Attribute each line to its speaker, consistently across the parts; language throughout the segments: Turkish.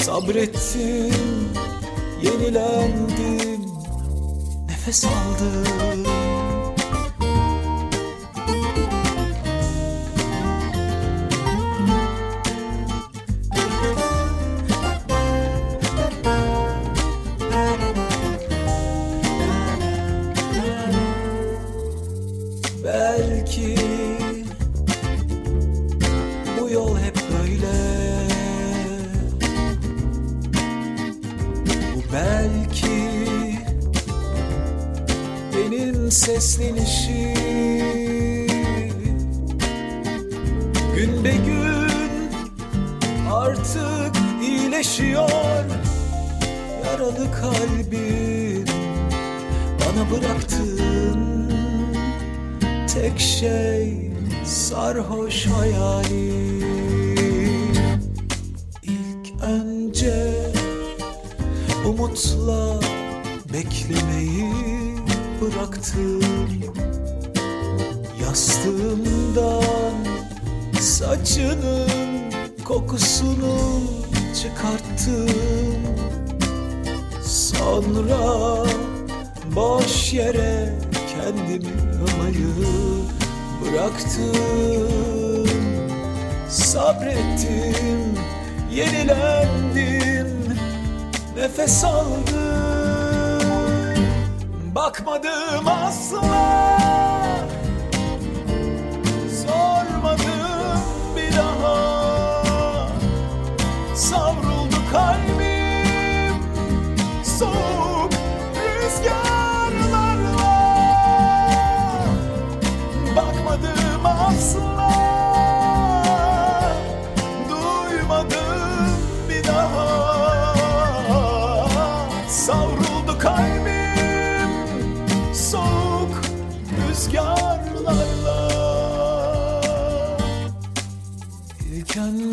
Speaker 1: Sabrettim, yenilendim, nefes aldım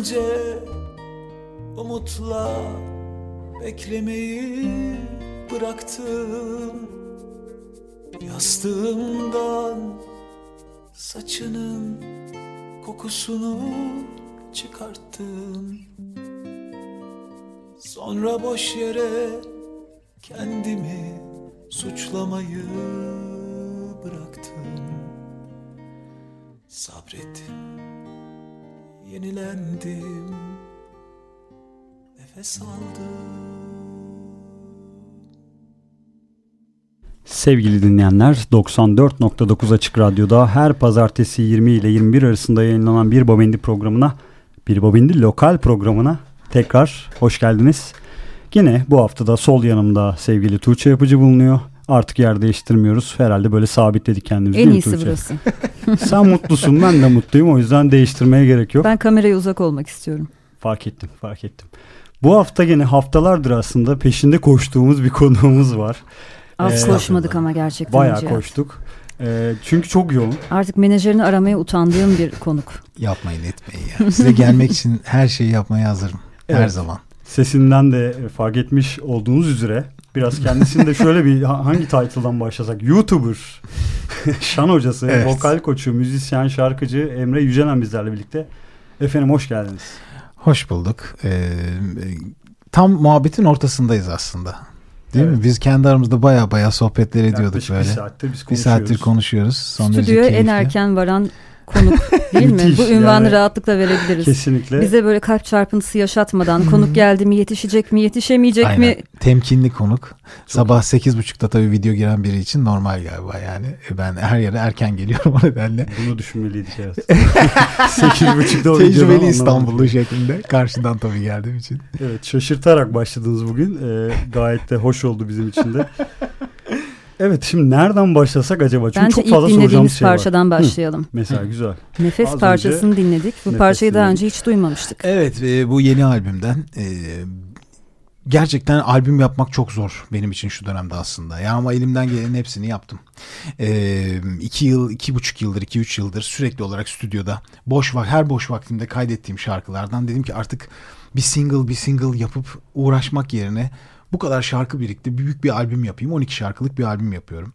Speaker 1: önce umutla beklemeyi bıraktım. Yastığımdan saçının kokusunu çıkarttım. Sonra boş yere kendimi suçlamayı bıraktım. Sabrettim Yenilendim Nefes aldım
Speaker 2: Sevgili dinleyenler 94.9 Açık Radyo'da her pazartesi 20 ile 21 arasında yayınlanan Bir Babendi programına Bir Babendi lokal programına tekrar hoş geldiniz. Yine bu haftada sol yanımda sevgili Tuğçe Yapıcı bulunuyor. Artık yer değiştirmiyoruz. Herhalde böyle sabitledik kendimizi.
Speaker 3: En iyisi burası.
Speaker 2: Sen mutlusun ben de mutluyum. O yüzden değiştirmeye gerek yok.
Speaker 3: Ben kameraya uzak olmak istiyorum.
Speaker 2: Fark ettim fark ettim. Bu hafta yine haftalardır aslında peşinde koştuğumuz bir konuğumuz var.
Speaker 3: Az
Speaker 2: Ee,
Speaker 3: koşmadık ama gerçekten
Speaker 2: Bayağı
Speaker 3: Cihat.
Speaker 2: koştuk. Ee, çünkü çok yoğun.
Speaker 3: Artık menajerini aramaya utandığım bir konuk.
Speaker 1: Yapmayın etmeyin ya. Size gelmek için her şeyi yapmaya hazırım. Her
Speaker 2: Evet.
Speaker 1: zaman.
Speaker 2: Sesinden de fark etmiş olduğunuz üzere biraz kendisini de şöyle bir ha- hangi title'dan başlasak? YouTuber, şan hocası,
Speaker 1: Evet.
Speaker 2: vokal koçu, müzisyen, şarkıcı Emre Yücelen bizlerle birlikte. Efendim hoş geldiniz.
Speaker 1: Hoş bulduk. Ee, tam muhabbetin ortasındayız aslında. Değil
Speaker 2: Evet.
Speaker 1: mi? Biz kendi aramızda baya baya sohbetler ediyorduk
Speaker 2: Yaklaşık
Speaker 1: böyle.
Speaker 2: bir saattir biz
Speaker 1: Bir
Speaker 2: konuşuyoruz.
Speaker 1: saattir konuşuyoruz. Son
Speaker 3: Stüdyoya en erken varan konuk değil mi? Bu ünvanı
Speaker 2: yani.
Speaker 3: rahatlıkla verebiliriz.
Speaker 2: Kesinlikle.
Speaker 3: Bize böyle kalp çarpıntısı yaşatmadan konuk geldi mi yetişecek mi yetişemeyecek
Speaker 1: Aynen.
Speaker 3: mi
Speaker 1: Temkinli konuk. Sabah 8.30'da tabii video giren biri için normal galiba yani. E, Ben her yere erken geliyorum o nedenle.
Speaker 2: Bunu düşünmeliydik evet. 8.30'da o videodan
Speaker 1: Tecrübeli. İstanbullu şeklinde. Karşıdan tabii geldiğim için.
Speaker 2: Evet şaşırtarak başladınız bugün. Ee, gayet de hoş oldu bizim için de. Evet şimdi nereden başlasak acaba? Çünkü
Speaker 3: Bence
Speaker 2: çok
Speaker 3: ilk
Speaker 2: fazla soracağımız
Speaker 3: dinlediğimiz
Speaker 2: şey var.
Speaker 3: parçadan başlayalım.
Speaker 2: Mesela güzel.
Speaker 3: Nefes
Speaker 2: Az
Speaker 3: parçasını dinledik. Bu parçayı daha
Speaker 2: dinledik.
Speaker 3: önce hiç duymamıştık.
Speaker 1: Evet e, bu yeni albümden e, gerçekten albüm yapmak çok zor benim için şu dönemde aslında. Ya ama elimden gelenin hepsini yaptım. E, iki yıl, iki buçuk yıldır, iki üç yıldır sürekli olarak stüdyoda boş vak her boş vaktimde kaydettiğim şarkılardan dedim ki artık bir single bir single yapıp uğraşmak yerine bu kadar şarkı birikti. Büyük bir albüm yapayım. 12 şarkılık bir albüm yapıyorum.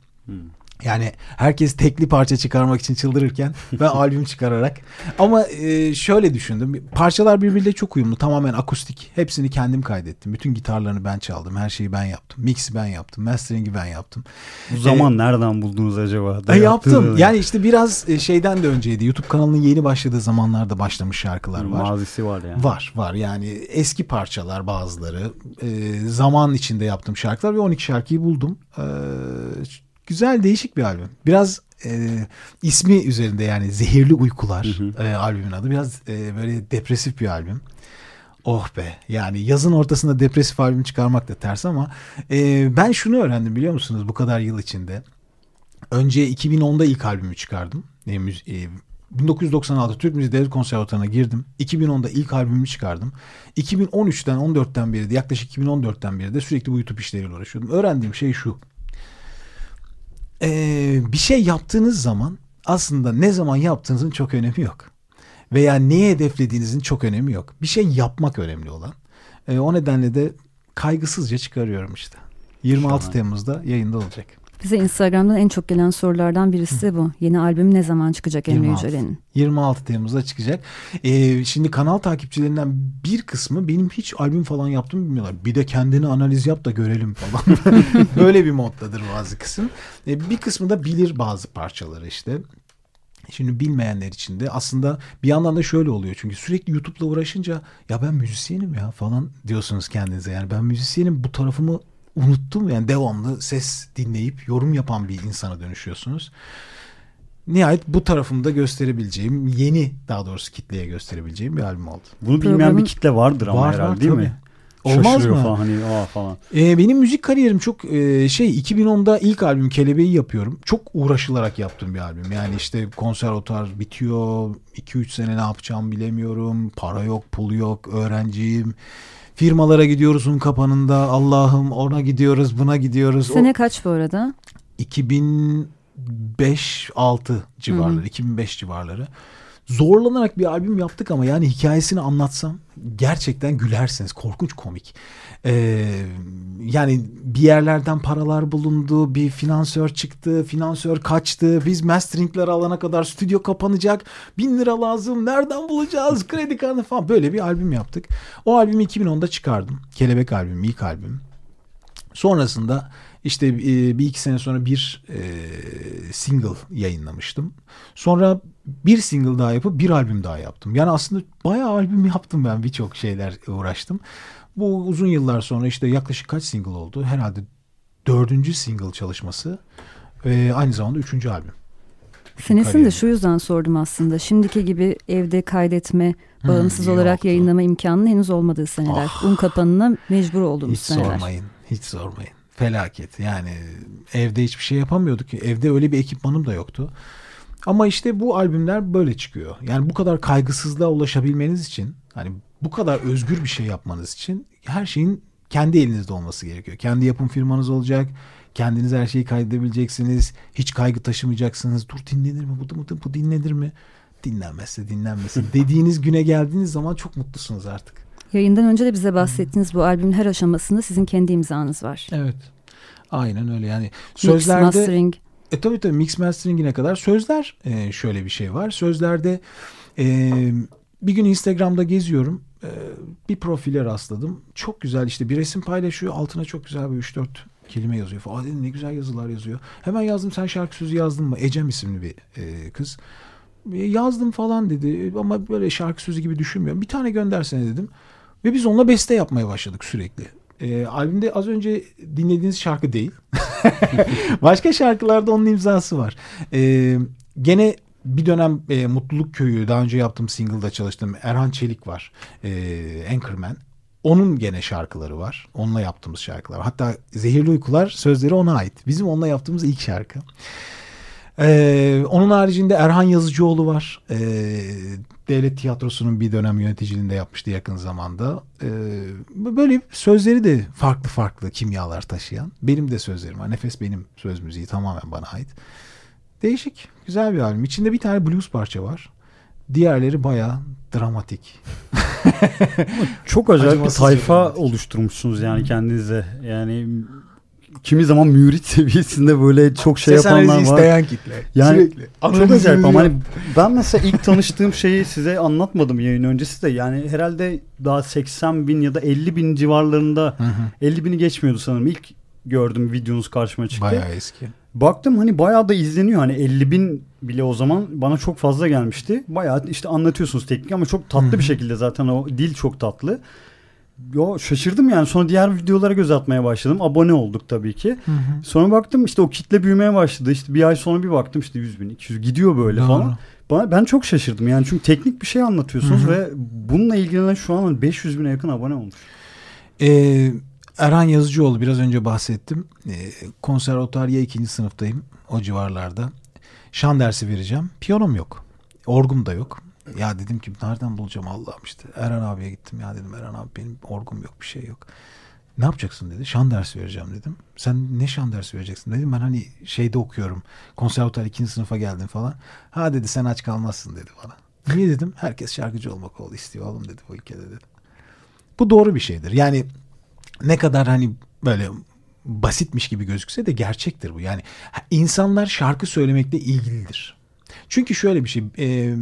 Speaker 1: Yani herkes tekli parça çıkarmak için çıldırırken ben albüm çıkararak ama e, şöyle düşündüm. Parçalar birbiriyle çok uyumlu. Tamamen akustik. Hepsini kendim kaydettim. Bütün gitarlarını ben çaldım. Her şeyi ben yaptım. Mix'i ben yaptım. Mastering'i ben yaptım.
Speaker 2: Bu zaman nereden buldunuz acaba?
Speaker 1: E, yaptım.
Speaker 2: Dayattığınız-
Speaker 1: Yani işte biraz e, şeyden de önceydi. YouTube kanalının yeni başladığı zamanlarda başlamış şarkılar var.
Speaker 2: Mazisi var yani.
Speaker 1: Var var yani eski parçalar bazıları e, zaman içinde yaptığım şarkılar ve 12 şarkıyı buldum. E, güzel değişik bir albüm. Biraz e, ismi üzerinde yani Zehirli Uykular e, albümün adı. Biraz e, böyle depresif bir albüm. Oh be yani yazın ortasında depresif albüm çıkarmak da ters ama e, ben şunu öğrendim biliyor musunuz bu kadar yıl içinde. Önce 2010'da ilk albümü çıkardım. E, müz- e, 1996 Türk Müziği Devlet Konservatuvarı'na girdim. 2010'da ilk albümümü çıkardım. 2013'ten 14'ten beri de yaklaşık 2014'ten beri de sürekli bu YouTube işleriyle uğraşıyordum. Öğrendiğim şey şu. Ee, bir şey yaptığınız zaman aslında ne zaman yaptığınızın çok önemi yok. Veya neye hedeflediğinizin çok önemi yok. Bir şey yapmak önemli olan. Ee, o nedenle de kaygısızca çıkarıyorum işte. 26
Speaker 2: Şahane.
Speaker 1: Temmuz'da yayında olacak.
Speaker 3: Bize Instagram'dan en çok gelen sorulardan birisi de bu. Yeni albüm ne zaman çıkacak Emre
Speaker 1: 26.
Speaker 3: Yücelen'in?
Speaker 1: 26 Temmuz'da çıkacak. Ee, şimdi kanal takipçilerinden bir kısmı benim hiç albüm falan yaptığımı bilmiyorlar. Bir de kendini analiz yap da görelim falan. Böyle bir moddadır bazı kısım. Ee, bir kısmı da bilir bazı parçaları işte. Şimdi bilmeyenler için de aslında bir yandan da şöyle oluyor. Çünkü sürekli YouTube'la uğraşınca ya ben müzisyenim ya falan diyorsunuz kendinize. Yani ben müzisyenim bu tarafımı unuttum. Yani devamlı ses dinleyip yorum yapan bir insana dönüşüyorsunuz. Nihayet bu tarafımı da gösterebileceğim, yeni daha doğrusu kitleye gösterebileceğim bir albüm oldu.
Speaker 2: Bunu bilmeyen
Speaker 3: Programın-
Speaker 2: bir kitle vardır ama
Speaker 1: Var,
Speaker 2: herhalde
Speaker 1: var,
Speaker 2: değil
Speaker 1: tabii.
Speaker 2: mi?
Speaker 1: Olmaz
Speaker 2: Şaşırıyor
Speaker 1: mı?
Speaker 2: falan hani aa falan.
Speaker 1: Ee, benim müzik kariyerim çok e, şey 2010'da ilk albüm Kelebeği yapıyorum. Çok uğraşılarak yaptığım bir albüm. Yani işte konservatuar bitiyor. 2-3 sene ne yapacağımı bilemiyorum. Para yok, pul yok, öğrenciyim. Firmalara gidiyoruz un kapanında. Allah'ım ona gidiyoruz, buna gidiyoruz. O-
Speaker 3: Sene kaç bu arada?
Speaker 1: 2005-6 civarları, 2005 civarları. Zorlanarak bir albüm yaptık ama yani hikayesini anlatsam gerçekten gülersiniz. Korkunç komik. Ee, yani bir yerlerden paralar bulundu, bir finansör çıktı, finansör kaçtı. Biz masteringleri alana kadar stüdyo kapanacak. Bin lira lazım, nereden bulacağız? Kredi kartı falan. Böyle bir albüm yaptık. O albümü 2010'da çıkardım. Kelebek albüm, ilk albüm. Sonrasında işte e, bir iki sene sonra bir e, single yayınlamıştım. Sonra bir single daha yapıp bir albüm daha yaptım. Yani aslında bayağı albüm yaptım ben birçok şeyler uğraştım. Bu uzun yıllar sonra işte yaklaşık kaç single oldu? Herhalde dördüncü single çalışması ve aynı zamanda üçüncü albüm.
Speaker 3: Senesini de şu yüzden sordum aslında. Şimdiki gibi evde kaydetme, bağımsız
Speaker 1: Hmm,
Speaker 3: olarak
Speaker 1: yoktu.
Speaker 3: yayınlama imkanının henüz olmadığı seneler. Un kapanına mecbur olduğumuz
Speaker 1: Hiç
Speaker 3: seneler.
Speaker 1: sormayın. Hiç sormayın. Felaket. Yani evde hiçbir şey yapamıyorduk. Evde öyle bir ekipmanım da yoktu. Ama işte bu albümler böyle çıkıyor. Yani bu kadar kaygısızlığa ulaşabilmeniz için hani bu kadar özgür bir şey yapmanız için her şeyin kendi elinizde olması gerekiyor. Kendi yapım firmanız olacak. Kendiniz her şeyi kaydedebileceksiniz. Hiç kaygı taşımayacaksınız. Dur dinlenir mi? Bu, bu, bu dinlenir mi? Dinlenmezse dinlenmesin. Dediğiniz güne geldiğiniz zaman çok mutlusunuz artık.
Speaker 4: Yayından önce de bize bahsettiğiniz bu albümün her aşamasında sizin kendi imzanız var.
Speaker 1: Evet. Aynen öyle yani.
Speaker 4: Mix,
Speaker 1: Sözlerde
Speaker 4: mastering.
Speaker 1: E tabii tabii mix mastering'ine kadar sözler e, şöyle bir şey var. Sözlerde e, bir gün Instagram'da geziyorum. E, bir profile rastladım. Çok güzel işte bir resim paylaşıyor. Altına çok güzel bir 3-4 kelime yazıyor falan. Aa dedim ne güzel yazılar yazıyor. Hemen yazdım sen şarkı sözü yazdın mı? Ecem isimli bir e, kız. E, yazdım falan dedi ama böyle şarkı sözü gibi düşünmüyorum. Bir tane göndersene dedim. Ve biz onunla beste yapmaya başladık sürekli. E, albümde az önce dinlediğiniz şarkı değil. Başka şarkılarda onun imzası var. E, gene bir dönem e, Mutluluk Köyü daha önce yaptığım single'da çalıştığım Erhan Çelik var. E, Anchorman. Onun gene şarkıları var. Onunla yaptığımız şarkılar. Hatta Zehirli Uykular sözleri ona ait. Bizim onunla yaptığımız ilk şarkı. Ee, onun haricinde Erhan Yazıcıoğlu var. Ee, Devlet Tiyatrosu'nun bir dönem yöneticiliğinde yapmıştı yakın zamanda. Ee, böyle sözleri de farklı farklı kimyalar taşıyan. Benim de sözlerim var. Nefes benim söz müziği tamamen bana ait. Değişik, güzel bir albüm. İçinde bir tane blues parça var. Diğerleri baya dramatik.
Speaker 2: Çok acayip bir
Speaker 1: Acımasız
Speaker 2: tayfa
Speaker 1: dramatik.
Speaker 2: oluşturmuşsunuz yani kendinize. Yani kimi zaman mürit seviyesinde böyle çok şey
Speaker 1: Ses
Speaker 2: yapanlar var.
Speaker 1: isteyen kitle.
Speaker 2: Yani
Speaker 1: Sürekli.
Speaker 2: Çok acayip ama hani ben mesela ilk tanıştığım şeyi size anlatmadım yayın öncesi de yani herhalde daha 80 bin ya da 50 bin civarlarında
Speaker 1: Hı hı.
Speaker 2: 50 bini geçmiyordu sanırım ilk gördüm videonuz karşıma çıktı.
Speaker 1: Bayağı eski.
Speaker 2: Baktım hani bayağı da izleniyor hani 50 bin bile o zaman bana çok fazla gelmişti. Bayağı işte anlatıyorsunuz teknik ama çok tatlı bir şekilde zaten o dil çok tatlı. Yo şaşırdım yani sonra diğer videolara göz atmaya başladım. Abone olduk tabii ki. Sonra baktım işte o kitle büyümeye başladı. İşte bir ay sonra bir baktım işte 100 bin 200 gidiyor böyle
Speaker 1: Doğru.
Speaker 2: falan. Bana, ben çok şaşırdım yani çünkü teknik bir şey anlatıyorsunuz
Speaker 1: Hı hı.
Speaker 2: ve bununla ilgilenen şu an 500 bine yakın abone olmuş.
Speaker 1: Ee, Erhan Yazıcıoğlu biraz önce bahsettim. Ee, konservatuarya ikinci sınıftayım o civarlarda. Şan dersi vereceğim. Piyanom yok. Orgum da yok. Ya dedim ki nereden bulacağım Allah'ım işte. Erhan abiye gittim ya dedim Erhan abi benim orgum yok bir şey yok. Ne yapacaksın dedi. Şan dersi vereceğim dedim. Sen ne şan dersi vereceksin dedim. Ben hani şeyde okuyorum. Konservatuar ikinci sınıfa geldim falan. Ha dedi sen aç kalmazsın dedi bana. Niye dedim. Herkes şarkıcı olmak oldu istiyor oğlum dedi bu ülkede dedi. Bu doğru bir şeydir. Yani ne kadar hani böyle basitmiş gibi gözükse de gerçektir bu. Yani insanlar şarkı söylemekle ilgilidir. Çünkü şöyle bir şey e,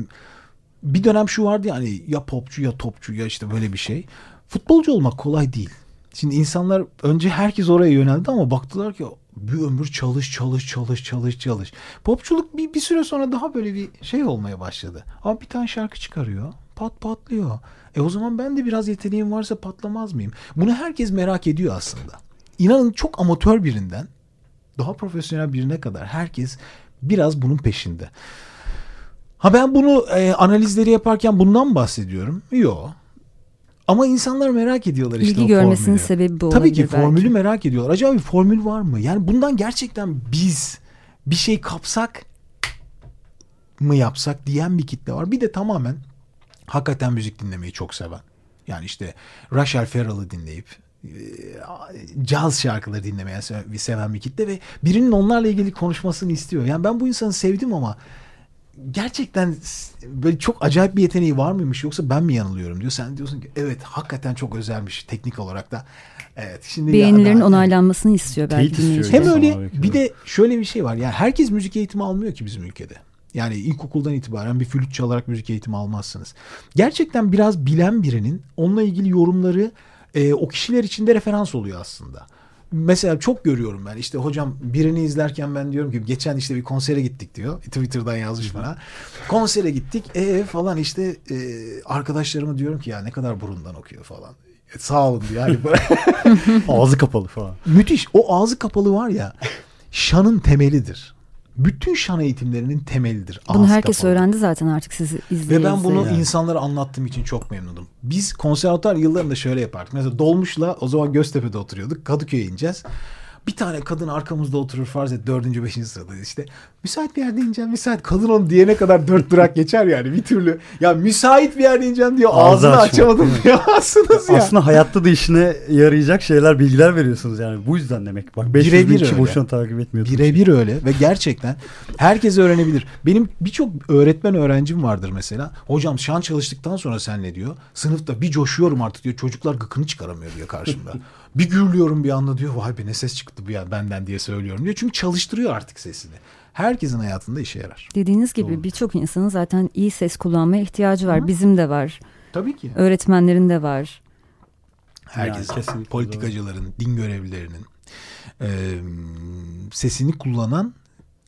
Speaker 1: bir dönem şu vardı yani ya popçu ya topçu ya işte böyle bir şey. Futbolcu olmak kolay değil. Şimdi insanlar önce herkes oraya yöneldi ama baktılar ki bir ömür çalış çalış çalış çalış çalış. Popçuluk bir, bir süre sonra daha böyle bir şey olmaya başladı. Ama bir tane şarkı çıkarıyor pat patlıyor. E o zaman ben de biraz yeteneğim varsa patlamaz mıyım? Bunu herkes merak ediyor aslında. İnanın çok amatör birinden daha profesyonel birine kadar herkes biraz bunun peşinde. Ha ben bunu e, analizleri yaparken bundan bahsediyorum. Yok. Ama insanlar merak ediyorlar işte
Speaker 4: İlgi
Speaker 1: o
Speaker 4: görmesinin
Speaker 1: formülü.
Speaker 4: sebebi bu
Speaker 1: Tabii ki
Speaker 4: belki.
Speaker 1: formülü merak ediyorlar. Acaba bir formül var mı? Yani bundan gerçekten biz bir şey kapsak mı yapsak diyen bir kitle var. Bir de tamamen hakikaten müzik dinlemeyi çok seven. Yani işte Rachel Ferrell'ı dinleyip e, caz şarkıları dinlemeye se- seven bir kitle ve birinin onlarla ilgili konuşmasını istiyor. Yani ben bu insanı sevdim ama gerçekten böyle çok acayip bir yeteneği var mıymış yoksa ben mi yanılıyorum diyor. Sen diyorsun ki evet hakikaten çok özelmiş teknik olarak da. Evet şimdi
Speaker 4: Beğenilerin
Speaker 1: ya-
Speaker 4: onaylanmasını istiyor belki
Speaker 2: istiyor
Speaker 1: hem öyle bir de şöyle bir şey var. Yani herkes müzik eğitimi almıyor ki bizim ülkede. Yani ilkokuldan itibaren bir flüt çalarak müzik eğitimi almazsınız. Gerçekten biraz bilen birinin onunla ilgili yorumları e, o kişiler için de referans oluyor aslında. Mesela çok görüyorum ben işte hocam birini izlerken ben diyorum ki geçen işte bir konsere gittik diyor. Twitter'dan yazmış bana. Konsere gittik e falan işte e, arkadaşlarıma diyorum ki ya ne kadar burundan okuyor falan. E, sağ olun diyor. Yani
Speaker 2: Ağzı kapalı falan.
Speaker 1: Müthiş. O ağzı kapalı var ya şanın temelidir. Bütün şan eğitimlerinin temelidir.
Speaker 4: Bunu herkes
Speaker 1: kapalı.
Speaker 4: öğrendi zaten artık sizi izleye
Speaker 1: Ve ben bunu
Speaker 4: izleye.
Speaker 1: insanlara anlattığım için çok memnunum. Biz konservatuar yıllarında şöyle yapardık. Mesela Dolmuş'la o zaman Göztepe'de oturuyorduk. Kadıköy'e ineceğiz. Bir tane kadın arkamızda oturur farz et dördüncü beşinci sırada işte. Müsait bir yerde ineceğim müsait. Kadın onu diyene kadar dört durak geçer yani bir türlü. Ya müsait bir yerde ineceğim diyor
Speaker 2: Ağzı
Speaker 1: ağzını
Speaker 2: açma.
Speaker 1: açamadım diyemezsiniz ya.
Speaker 2: Aslında hayatta da işine yarayacak şeyler, bilgiler veriyorsunuz yani. Bu yüzden demek. Bak 500
Speaker 1: Birebir
Speaker 2: bin kişi boşuna takip etmiyordum.
Speaker 1: Birebir öyle ve gerçekten herkes öğrenebilir. Benim birçok öğretmen öğrencim vardır mesela. Hocam şan çalıştıktan sonra sen ne diyor? Sınıfta bir coşuyorum artık diyor. Çocuklar gıkını çıkaramıyor diyor karşımda. bir gürlüyorum bir anda diyor. Vay be ne ses çıktı bu ya benden diye söylüyorum diyor. Çünkü çalıştırıyor artık sesini. Herkesin hayatında işe yarar.
Speaker 4: Dediğiniz gibi birçok insanın zaten iyi ses kullanmaya ihtiyacı var. Bizim de var.
Speaker 1: Tabii ki.
Speaker 4: Öğretmenlerin de var.
Speaker 1: Herkes,
Speaker 2: Yani kesinlikle
Speaker 1: politikacıların, din görevlilerinin e, sesini kullanan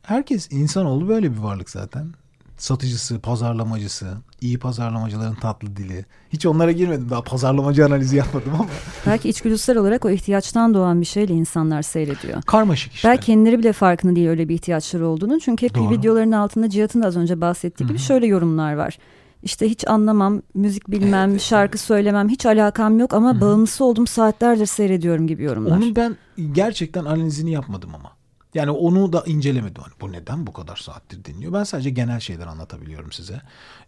Speaker 1: herkes insanoğlu böyle bir varlık zaten. Satıcısı, pazarlamacısı, iyi pazarlamacıların tatlı dili. Hiç onlara girmedim daha pazarlamacı analizi yapmadım ama
Speaker 4: Belki içgüdüsel olarak o ihtiyaçtan doğan bir şeyle insanlar seyrediyor.
Speaker 1: karmaşık işte.
Speaker 4: Belki kendileri bile farkında değil öyle bir ihtiyaçları olduğunu. Çünkü hep
Speaker 1: Doğru.
Speaker 4: videoların altında Cihat'ın az önce bahsettiği gibi şöyle yorumlar var. İşte hiç anlamam, müzik bilmem, şarkı söylemem, hiç alakam yok ama bağımlısı oldum saatlerdir seyrediyorum gibi yorumlar.
Speaker 1: Onun ben gerçekten analizini yapmadım ama. Yani onu da incelemedim. Hani bu neden bu kadar saattir dinliyor? Ben sadece genel şeyler anlatabiliyorum size.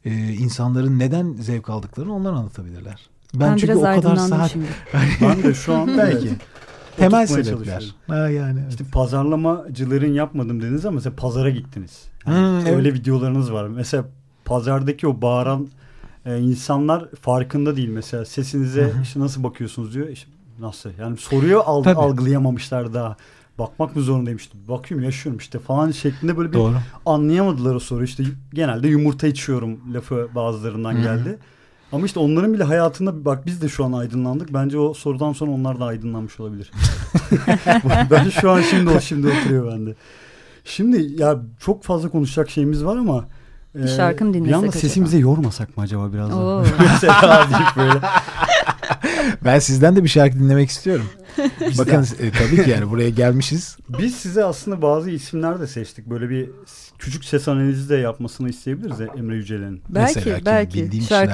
Speaker 1: Ee, insanların neden zevk aldıklarını onlar anlatabilirler. Ben,
Speaker 4: ben
Speaker 1: çünkü
Speaker 4: biraz
Speaker 1: o kadar saat.
Speaker 2: Ben de şu an
Speaker 1: belki
Speaker 2: evet,
Speaker 1: temel sebepler. Ha yani. evet.
Speaker 2: İşte pazarlamacıların yapmadım dediniz ama mesela pazara gittiniz.
Speaker 1: Hmm,
Speaker 2: Yani
Speaker 1: evet.
Speaker 2: Öyle videolarınız var. Mesela pazardaki o bağıran e, insanlar farkında değil mesela sesinize işte nasıl bakıyorsunuz diyor. İşte nasıl? Yani soruyu al-
Speaker 1: Tabii.
Speaker 2: algılayamamışlar daha. Bakmak mı zorundayım işte. Bakıyorum yaşıyorum işte falan şeklinde böyle bir
Speaker 1: Doğru.
Speaker 2: anlayamadılar o soru. İşte genelde yumurta içiyorum lafı bazılarından geldi. Ama işte onların bile hayatında bak biz de şu an aydınlandık. Bence o sorudan sonra onlar da aydınlanmış olabilir. ben şu an şimdi o şimdi oturuyor bende. Şimdi ya çok fazla konuşacak şeyimiz var ama
Speaker 4: Bir şarkı mı
Speaker 2: Bir
Speaker 4: dinlesek
Speaker 2: anda
Speaker 4: acaba?
Speaker 2: sesimize yormasak mı acaba biraz daha? Böyle.
Speaker 1: Ben sizden de bir şarkı dinlemek istiyorum. Bakın e, tabii ki yani buraya gelmişiz.
Speaker 2: Biz size aslında bazı isimler de seçtik. Böyle bir küçük ses analizi de yapmasını isteyebiliriz ya Emre Yücel'in.
Speaker 4: Belki
Speaker 1: Mesela
Speaker 4: belki şarkıyı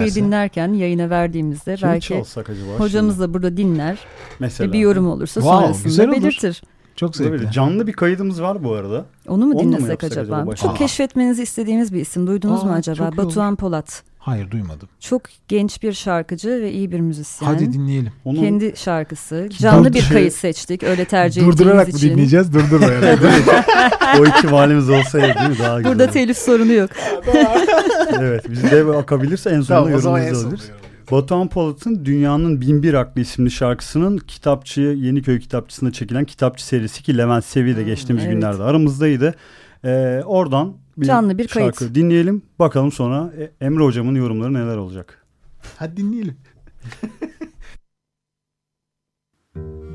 Speaker 1: kişilerse.
Speaker 4: dinlerken yayına verdiğimizde
Speaker 2: Kimi
Speaker 4: belki
Speaker 2: acaba?
Speaker 4: hocamız
Speaker 2: şimdi?
Speaker 4: da burada dinler
Speaker 2: Mesela.
Speaker 4: ve bir yorum olursa
Speaker 1: Wow,
Speaker 4: sonrasında belirtir.
Speaker 1: Çok
Speaker 2: Böyle
Speaker 1: zevkli.
Speaker 2: canlı bir kaydımız var bu arada.
Speaker 4: Onu mu
Speaker 2: Onu
Speaker 4: dinlesek
Speaker 2: yapsak
Speaker 4: acaba?
Speaker 2: acaba?
Speaker 4: Çok
Speaker 1: Aa.
Speaker 4: keşfetmenizi istediğimiz bir isim. Duydunuz mu
Speaker 1: Aa,
Speaker 4: acaba?
Speaker 1: iyi olur.
Speaker 4: Batuhan Polat.
Speaker 1: Hayır duymadım.
Speaker 4: Çok genç bir şarkıcı ve iyi bir müzisyen.
Speaker 1: Hadi dinleyelim.
Speaker 2: Onun
Speaker 4: Kendi şarkısı. Canlı bir kayıt seçtik. Öyle tercih
Speaker 1: Durdurarak mı
Speaker 4: ettiğimiz için.
Speaker 1: dinleyeceğiz? Durdurmayarak.
Speaker 2: o ihtimalimiz olsaydı değil mi? Daha güzel.
Speaker 4: Burada telif sorunu yok.
Speaker 2: Evet bizde akabilirse en sonunda
Speaker 1: tamam o zaman en
Speaker 2: yorumumuzu
Speaker 1: son.
Speaker 2: alırız. Batuhan Polat'ın Dünyanın Binbir Aklı isimli şarkısının kitapçı Yeniköy kitapçısında çekilen kitapçı serisi ki Levent Sevi de geçtiğimiz
Speaker 4: evet.
Speaker 2: günlerde aramızdaydı. Ee, oradan bir
Speaker 4: Canlı bir
Speaker 2: şarkı
Speaker 4: kayıt.
Speaker 2: dinleyelim. Bakalım sonra e, Emre hocamın yorumları neler olacak.
Speaker 1: Hadi dinleyelim.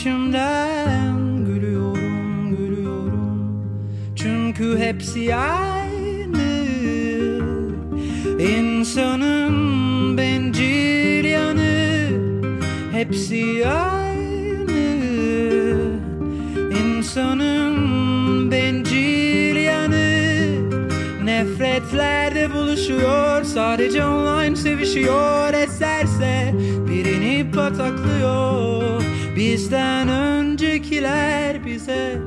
Speaker 5: içimden gülüyorum gülüyorum. Çünkü hepsi aynı. İnsanın bencil yanı hepsi aynı. İnsanın bencil yanı Nefretlerde buluşuyor. Sadece online sevişiyor Eserse birini pataklıyor Bizden öncekiler bize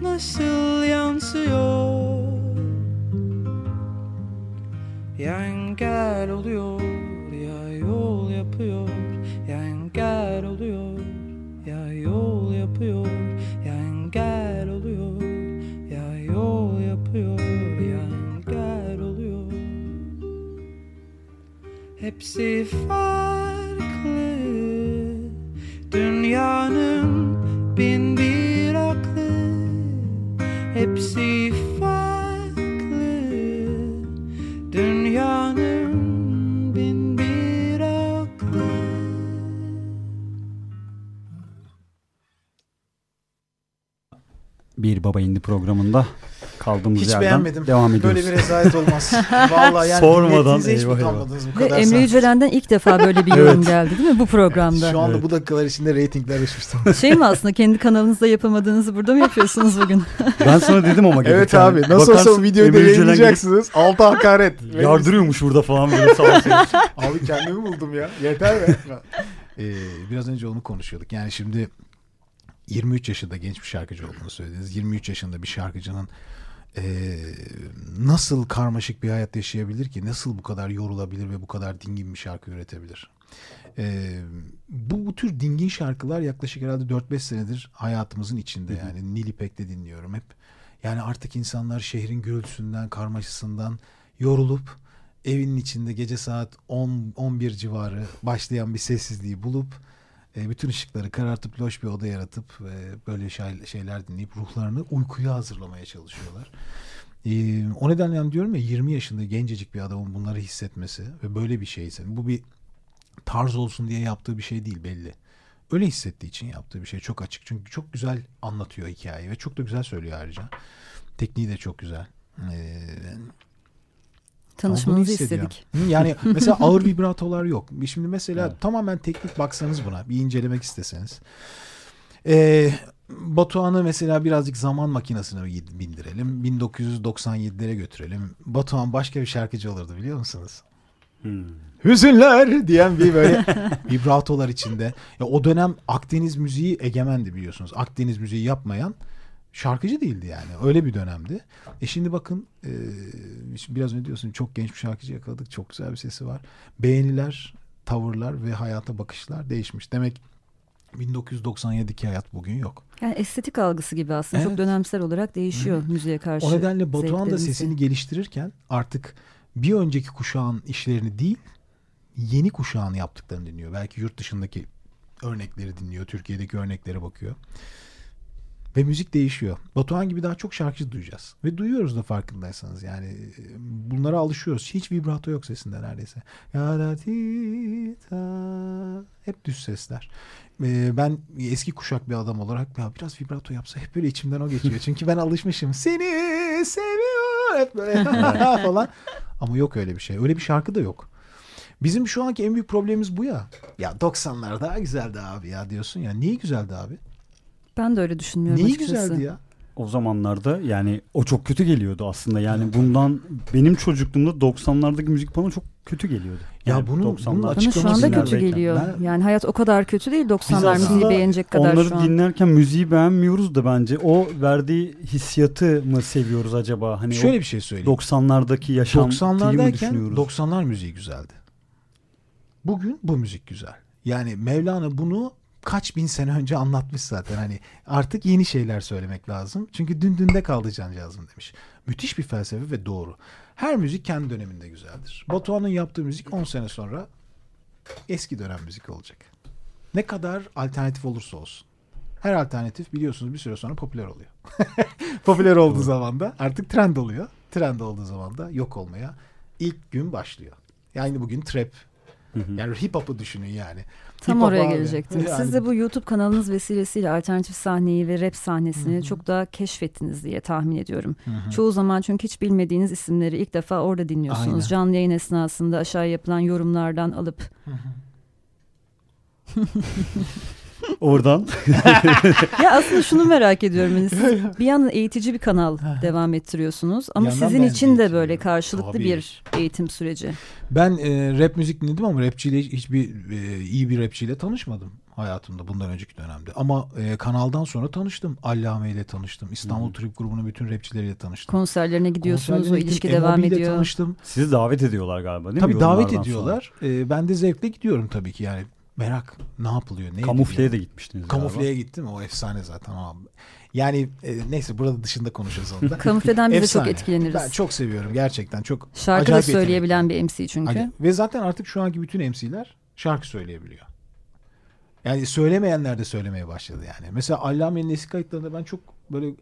Speaker 5: Nasıl yansıyor? Ya engel oluyor Ya yol yapıyor. Ya engel oluyor Ya yol yapıyor. Ya engel oluyor Ya yol yapıyor. Ya engel oluyor. Hepsi farklı
Speaker 2: Baba İndi programında kaldığımız
Speaker 1: Hiç
Speaker 2: yerden
Speaker 1: beğenmedim.
Speaker 2: devam ediyoruz.
Speaker 1: Böyle bir rezalet olmaz. Vallahi yani
Speaker 2: Sormadan
Speaker 1: hiç mi
Speaker 2: eyvah eyvah.
Speaker 1: kalmadınız bu
Speaker 4: Ve
Speaker 1: kadar
Speaker 4: Emre
Speaker 1: saat?
Speaker 4: Yücelen'den ilk defa böyle bir yorum
Speaker 2: Evet.
Speaker 4: geldi değil mi bu programda?
Speaker 1: Şu anda
Speaker 2: Evet.
Speaker 1: bu dakikalar içinde reytingler uçmuş.
Speaker 4: Şey mi aslında kendi kanalınızda yapamadığınızı burada mı yapıyorsunuz bugün?
Speaker 2: Ben sana dedim ama
Speaker 1: evet abi nasıl olsa
Speaker 2: bakarsın
Speaker 1: o videoyu da
Speaker 2: Emre
Speaker 1: yayınlayacaksınız. Altı hakaret.
Speaker 2: Yardırıyormuş burada falan böyle sağ.
Speaker 1: Abi kendimi buldum ya. Yeter be. Ee, biraz önce onu konuşuyorduk. Yani şimdi 23 yaşında genç bir şarkıcı olduğunu söylediniz. 23 yaşında bir şarkıcının e, nasıl karmaşık bir hayat yaşayabilir ki? Nasıl bu kadar yorulabilir ve bu kadar dingin bir şarkı üretebilir? E, bu, bu tür dingin şarkılar yaklaşık herhalde 4-5 senedir hayatımızın içinde. Yani Nil İpek'te dinliyorum hep. Yani artık insanlar şehrin gürültüsünden, karmaşasından yorulup evinin içinde gece saat 10 11 civarı başlayan bir sessizliği bulup e, bütün ışıkları karartıp loş bir oda yaratıp e, böyle şey, şeyler dinleyip ruhlarını uykuya hazırlamaya çalışıyorlar. E, o nedenle yani diyorum ya 20 yaşında gencecik bir adamın bunları hissetmesi ve böyle bir şeyse bu bir tarz olsun diye yaptığı bir şey değil belli. Öyle hissettiği için yaptığı bir şey çok açık. Çünkü çok güzel anlatıyor hikayeyi ve çok da güzel söylüyor ayrıca. Tekniği de çok güzel. Ee,
Speaker 4: Tanışmanızı istedik.
Speaker 1: Yani mesela ağır vibratolar yok. Şimdi mesela
Speaker 2: Evet.
Speaker 1: tamamen teknik baksanız buna bir incelemek isteseniz. Ee, Batuhan'ı mesela birazcık zaman makinesine bindirelim. 1997'lere götürelim. Batuhan başka bir şarkıcı olurdu biliyor musunuz?
Speaker 2: Hmm.
Speaker 1: Hüzünler diyen bir böyle vibratolar içinde. Ya o dönem Akdeniz müziği egemendi biliyorsunuz. Akdeniz müziği yapmayan şarkıcı değildi yani. Öyle bir dönemdi. E şimdi bakın e, biraz önce diyorsun çok genç bir şarkıcı yakaladık. Çok güzel bir sesi var. Beğeniler, tavırlar ve hayata bakışlar değişmiş. Demek 1997'deki hayat bugün yok.
Speaker 4: Yani estetik algısı gibi aslında
Speaker 1: Evet.
Speaker 4: çok dönemsel olarak değişiyor müziğe karşı.
Speaker 1: O nedenle Batuhan da sesini geliştirirken artık bir önceki kuşağın işlerini değil yeni kuşağın yaptıklarını dinliyor. Belki yurt dışındaki örnekleri dinliyor. Türkiye'deki örneklere bakıyor. Ve müzik değişiyor. Batuhan gibi daha çok şarkıcı duyacağız. Ve duyuyoruz da farkındaysanız. Yani e, bunlara alışıyoruz. Hiç vibrato yok sesinde neredeyse. Hep düz sesler. Ee, ben eski kuşak bir adam olarak ya biraz vibrato yapsa hep böyle içimden o geçiyor. Çünkü ben alışmışım. Seni seviyor. Hep böyle falan. Ama yok öyle bir şey. Öyle bir şarkı da yok. Bizim şu anki en büyük problemimiz bu ya. Ya 90'lar daha güzeldi abi ya diyorsun ya. Niye güzeldi abi?
Speaker 4: Ben de öyle düşünmüyorum
Speaker 1: Neyi
Speaker 4: açıkçası.
Speaker 1: güzeldi ya?
Speaker 2: O zamanlarda yani o çok kötü geliyordu aslında. Yani bundan benim çocukluğumda 90'lardaki müzik bana çok kötü geliyordu.
Speaker 1: Ya
Speaker 2: Yani
Speaker 1: bunu-
Speaker 2: 90'lar.
Speaker 1: bunu
Speaker 4: Bana şu
Speaker 1: Açıklaması
Speaker 4: anda kötü geliyor.
Speaker 1: Ben-
Speaker 4: Yani hayat o kadar kötü değil 90'lar
Speaker 2: aslında
Speaker 4: müziği beğenecek kadar
Speaker 2: Onları
Speaker 4: şu an.
Speaker 2: dinlerken müziği beğenmiyoruz da bence o verdiği hissiyatı mı seviyoruz acaba? Hani
Speaker 1: Şöyle bir şey söyleyeyim.
Speaker 2: 90'lardaki yaşantıyı mı
Speaker 1: 90'lardayken
Speaker 2: düşünüyoruz?
Speaker 1: 90'lar müziği güzeldi. Bugün bu müzik güzel. Yani Mevlana bunu kaç bin sene önce anlatmış zaten. Hani artık yeni şeyler söylemek lazım. Çünkü dün dünde kaldı cancağızım demiş. Müthiş bir felsefe ve doğru. Her müzik kendi döneminde güzeldir. Batuhan'ın yaptığı müzik 10 sene sonra eski dönem müzik olacak. Ne kadar alternatif olursa olsun. Her alternatif biliyorsunuz bir süre sonra popüler oluyor. popüler olduğu zaman da artık trend oluyor. trend olduğu zaman da yok olmaya ilk gün başlıyor. Yani bugün trap. Yani hip hop'u düşünün yani.
Speaker 4: Tam oraya gelecektim.
Speaker 1: Yani-
Speaker 4: Siz de bu YouTube kanalınız vesilesiyle alternatif sahneyi ve rap sahnesini çok daha keşfettiniz diye tahmin ediyorum. Çoğu zaman çünkü hiç bilmediğiniz isimleri ilk defa orada dinliyorsunuz.
Speaker 1: Aynen.
Speaker 4: Canlı yayın esnasında aşağı yapılan yorumlardan alıp.
Speaker 2: Oradan
Speaker 4: ya aslında şunu merak ediyorum. Hani siz bir yandan eğitici bir kanal devam ettiriyorsunuz. Ama
Speaker 1: yandan
Speaker 4: sizin
Speaker 1: ben
Speaker 4: için de böyle karşılıklı
Speaker 1: Tabii.
Speaker 4: bir eğitim süreci.
Speaker 1: Ben e, rap müzik dinledim ama rapçiyle hiç- hiçbir e, iyi bir rapçiyle tanışmadım hayatımda bundan önceki dönemde. Ama e, kanaldan sonra tanıştım. Allame ile tanıştım. İstanbul Trip grubunun bütün rapçileriyle tanıştım.
Speaker 4: Konserlerine gidiyorsunuz, o
Speaker 1: Konserlerine
Speaker 4: ilişki
Speaker 1: gittim,
Speaker 4: devam ediyor.
Speaker 1: tanıştım.
Speaker 2: sizi davet ediyorlar galiba değil mi?
Speaker 1: Tabii davet
Speaker 2: Yorumlardan
Speaker 1: ediyorlar. E, ben de zevkle gidiyorum tabii ki yani. Merak ne yapılıyor? Ne.
Speaker 2: Kamufleye de gitmiştiniz
Speaker 1: Kamufleye gittim. O efsane zaten. Ama yani e, neyse burada dışında konuşuruz onu da.
Speaker 4: Kamufleden biz de çok etkileniriz.
Speaker 1: Ben çok seviyorum gerçekten. Çok
Speaker 4: Şarkı da söyleyebilen bir MC çünkü.
Speaker 1: Acayip. Ve zaten artık şu anki bütün MC'ler şarkı söyleyebiliyor. Yani söylemeyenler de söylemeye başladı yani. Mesela Allame'nin eski kayıtlarında ben çok böyle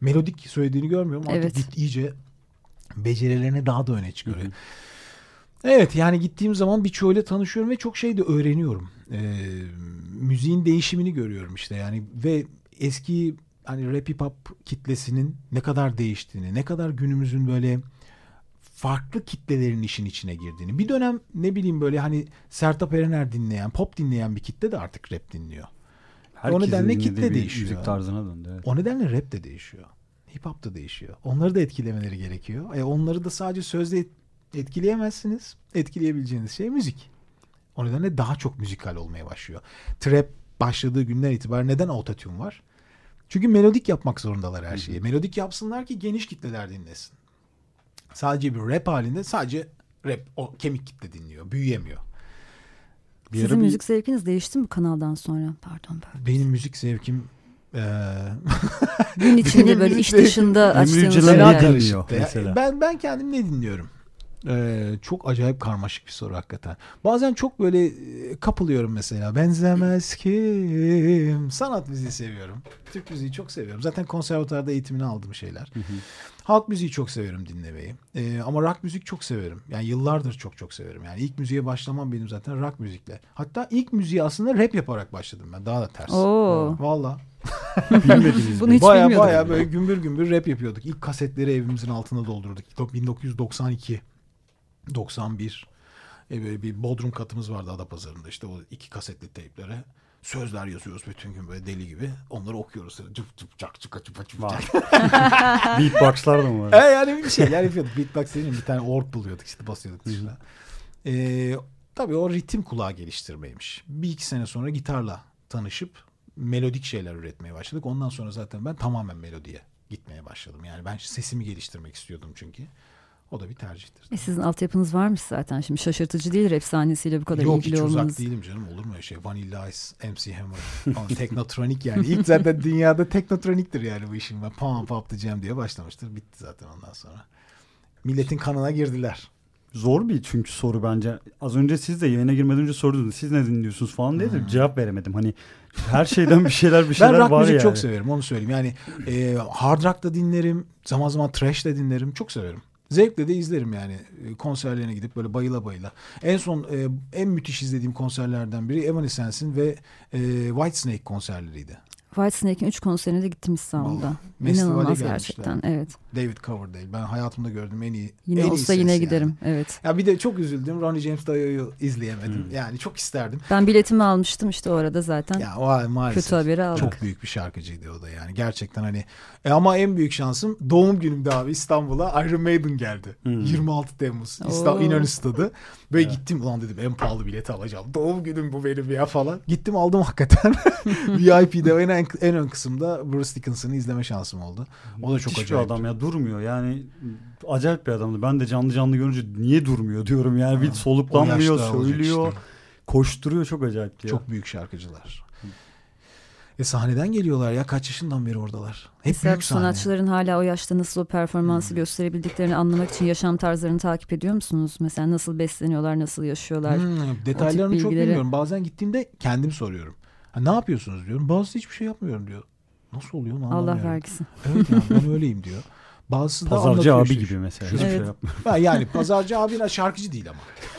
Speaker 1: melodik söylediğini görmüyorum. Artık
Speaker 4: Evet.
Speaker 1: git iyice becerilerini daha da öne çıkarıyor. Evet yani gittiğim zaman birçoğuyla tanışıyorum ve çok şey de öğreniyorum. Ee, müziğin değişimini görüyorum işte yani ve eski hani rap hip hop kitlesinin ne kadar değiştiğini, ne kadar günümüzün böyle farklı kitlelerin işin içine girdiğini. Bir dönem ne bileyim böyle hani Sertab Erener dinleyen, pop dinleyen bir kitle de artık rap dinliyor.
Speaker 2: Herkesin
Speaker 1: o nedenle kitle değişiyor.
Speaker 2: Müzik tarzına döndü. Evet.
Speaker 1: O nedenle rap de değişiyor. Hip hop da değişiyor. Onları da etkilemeleri gerekiyor. E onları da sadece sözle etkileyemezsiniz. Etkileyebileceğiniz şey müzik. O nedenle daha çok müzikal olmaya başlıyor. Trap başladığı günden itibaren neden autotune var? Çünkü melodik yapmak zorundalar her şeyi. Melodik yapsınlar ki geniş kitleler dinlesin. Sadece bir rap halinde sadece rap o kemik kitle dinliyor. Büyüyemiyor.
Speaker 2: Bir
Speaker 4: Sizin
Speaker 2: bir-
Speaker 4: müzik zevkiniz değişti mi bu kanaldan sonra? Pardon pardon.
Speaker 1: Benim müzik zevkim eee
Speaker 4: Gün içinde böyle iş dışında açtığınız şeyler.
Speaker 2: mesela?
Speaker 1: Ben ben kendim ne dinliyorum? Ee, çok acayip karmaşık bir soru hakikaten. Bazen çok böyle e, kapılıyorum mesela. Benzemez kim? Sanat müziği seviyorum. Türk müziği çok seviyorum. Zaten konservatuarda eğitimini aldığım şeyler. Halk müziği çok severim dinlemeyi. Ee, ama rock müzik çok severim. Yani yıllardır çok çok severim. Yani ilk müziğe başlamam benim zaten rock müzikle. Hatta ilk müziği aslında rap yaparak başladım ben. Daha da ters.
Speaker 4: Oo.
Speaker 1: Valla.
Speaker 2: Bilmediğiniz
Speaker 4: Bunu
Speaker 2: bir-
Speaker 4: hiç
Speaker 1: Baya
Speaker 4: bilmiyordum.
Speaker 1: baya böyle gümbür gümbür rap yapıyorduk. İlk kasetleri evimizin altına doldurduk. 1992, 91. E böyle bir bodrum katımız vardı Adapazarı'nda. İşte o iki kasetli teyplere sözler yazıyoruz bütün gün böyle deli gibi. Onları okuyoruz. Cıp cıp çak çıka çıpa çıpa çak.
Speaker 2: Beatbox'lar da mı
Speaker 1: E
Speaker 2: var?
Speaker 1: yani bir şeyler yapıyorduk. Beatbox dediğim bir tane org buluyorduk işte basıyorduk dışına. Ee, tabii o ritim kulağı geliştirmeymiş. Bir iki sene sonra gitarla tanışıp melodik şeyler üretmeye başladık. Ondan sonra zaten ben tamamen melodiye gitmeye başladım. Yani ben sesimi geliştirmek istiyordum çünkü. O da bir tercihtir.
Speaker 4: E sizin altyapınız varmış zaten. Şimdi şaşırtıcı değil rap sahnesiyle bu kadar
Speaker 1: Yok hiç
Speaker 4: ilgili olmanız.
Speaker 1: uzak değilim canım olur mu öyle şey? Vanilla Ice, MC Hammer, falan, Teknotronik yani. İlk zaten dünyada teknotroniktir yani bu işin. Ben pam pam diyeceğim diye başlamıştır. Bitti zaten ondan sonra. Milletin kanına girdiler.
Speaker 2: Zor bir çünkü soru bence. Az önce siz de yayına girmeden önce sordunuz. Siz ne dinliyorsunuz falan diye de cevap veremedim. Hani her şeyden bir şeyler bir şeyler
Speaker 1: ben rock
Speaker 2: var
Speaker 1: müzik
Speaker 2: yani.
Speaker 1: çok severim onu söyleyeyim. Yani e, hard rock da dinlerim. Zaman zaman trash de dinlerim. Çok severim. Zevkle de izlerim yani. E, konserlerine gidip böyle bayıla bayıla. En son e, en müthiş izlediğim konserlerden biri Evanescence'in ve e, Whitesnake konserleriydi.
Speaker 4: Whitesnake'in 3 konserine de gittim İstanbul'da.
Speaker 1: Vallahi.
Speaker 4: İnanılmaz gerçekten. Evet.
Speaker 1: David Coverdale. Ben hayatımda gördüğüm en iyi
Speaker 4: Yine
Speaker 1: en iyi
Speaker 4: olsa yine
Speaker 1: yani.
Speaker 4: giderim. Evet.
Speaker 1: Ya bir de çok üzüldüm. Ronnie James Dio'yu izleyemedim. Yani çok isterdim.
Speaker 4: Ben biletimi almıştım işte o arada zaten.
Speaker 1: Ya o maalesef.
Speaker 4: Kötü haberi aldık.
Speaker 1: Çok büyük bir şarkıcıydı o da yani. Gerçekten hani. E ama en büyük şansım doğum günümde abi İstanbul'a Iron Maiden geldi. 26 Temmuz İstanbul. İnönü Stadı. Ve gittim ulan dedim en pahalı bileti alacağım. Doğum günüm bu benim ya falan. Gittim aldım hakikaten. VIP'de en, en, en ön kısımda Bruce Dickinson'ı izleme şansım oldu. O da çok
Speaker 2: Müthiş bir
Speaker 1: acayip.
Speaker 2: adam ya durmuyor yani acayip bir adamdı. Ben de canlı canlı görünce niye durmuyor diyorum yani bir soluklanmıyor söylüyor
Speaker 1: işte.
Speaker 2: koşturuyor çok acayip ya.
Speaker 1: Çok büyük şarkıcılar. E sahneden geliyorlar ya kaç yaşından beri oradalar. Hep
Speaker 4: Mesela
Speaker 1: büyük sahne.
Speaker 4: sanatçıların hala o yaşta nasıl o performansı
Speaker 1: Hmm.
Speaker 4: gösterebildiklerini anlamak için yaşam tarzlarını takip ediyor musunuz? Mesela nasıl besleniyorlar, nasıl yaşıyorlar?
Speaker 1: Hmm, detaylarını çok
Speaker 4: bilgileri-
Speaker 1: bilmiyorum. Bazen gittiğimde kendim soruyorum. Ha, ne yapıyorsunuz diyorum. Bazısı hiçbir şey yapmıyorum diyor. Nasıl oluyor onu
Speaker 4: Allah
Speaker 1: anlamıyorum.
Speaker 4: vergisi.
Speaker 1: Evet yani ben öyleyim diyor. Bazısı da
Speaker 2: Pazarcı abi
Speaker 1: işte.
Speaker 2: gibi mesela. Şey
Speaker 4: Evet.
Speaker 2: yapmıyor.
Speaker 1: Ha, yani pazarcı abi şarkıcı değil ama.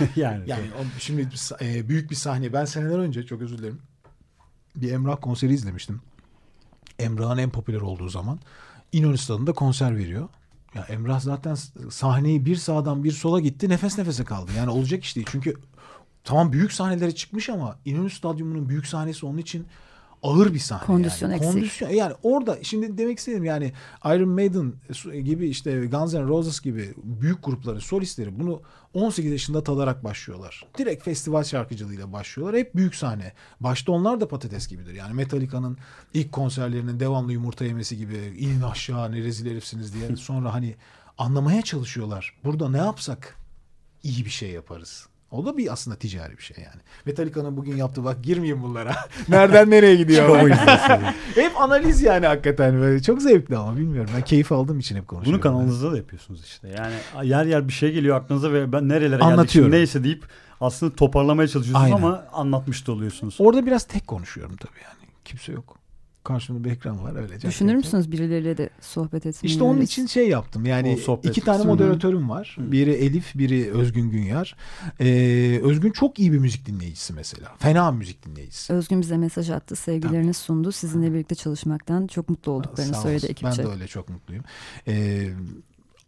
Speaker 2: yani.
Speaker 1: Yani o- şimdi e, büyük bir sahne. Ben seneler önce çok özür dilerim. Bir Emrah konseri izlemiştim. Emrah'ın en popüler olduğu zaman İnönü Stadı'nda konser veriyor. Ya Emrah zaten sahneyi bir sağdan bir sola gitti. Nefes nefese kaldı. Yani olacak iş değil. Çünkü tamam büyük sahnelere çıkmış ama İnönü Stadyumu'nun büyük sahnesi onun için ağır bir sahne.
Speaker 4: Kondisyon
Speaker 1: yani.
Speaker 4: eksik.
Speaker 1: Kondisyon, yani orada şimdi demek istedim yani Iron Maiden gibi işte Guns N' Roses gibi büyük grupların solistleri bunu 18 yaşında tadarak başlıyorlar. Direkt festival şarkıcılığıyla başlıyorlar. Hep büyük sahne. Başta onlar da patates gibidir. Yani Metallica'nın ilk konserlerinin devamlı yumurta yemesi gibi inin aşağı ne rezil herifsiniz diye sonra hani anlamaya çalışıyorlar. Burada ne yapsak iyi bir şey yaparız. O da bir aslında ticari bir şey yani. Metallica'nın bugün yaptığı bak girmeyeyim bunlara. Nereden nereye gidiyor? Hep analiz yani hakikaten. Böyle çok zevkli ama bilmiyorum. Ben keyif aldığım için hep
Speaker 2: Bunu
Speaker 1: konuşuyorum.
Speaker 2: kanalınızda da yapıyorsunuz işte. Yani yer yer bir şey geliyor aklınıza ve ben nerelere geldik
Speaker 1: Anlatıyorum.
Speaker 2: şimdi neyse deyip aslında toparlamaya çalışıyorsunuz
Speaker 1: Aynen.
Speaker 2: ama anlatmış da oluyorsunuz.
Speaker 1: Orada biraz tek konuşuyorum tabii yani. Kimse yok. Karşımda bir ekran var öylece.
Speaker 4: Düşünür müsünüz birileriyle de sohbet etmeyi?
Speaker 1: İşte onun için şey yaptım. Yani iki tane
Speaker 2: kısmı.
Speaker 1: moderatörüm var. Biri Elif, biri Özgün Günyar. Ee, Özgün çok iyi bir müzik dinleyicisi mesela. Fena bir müzik dinleyicisi.
Speaker 4: Özgün bize mesaj attı, sevgilerini sundu. Sizinle birlikte çalışmaktan çok mutlu olduklarını
Speaker 1: Sağ
Speaker 4: söyledi ekipçe.
Speaker 1: Ben de öyle çok mutluyum. Ee,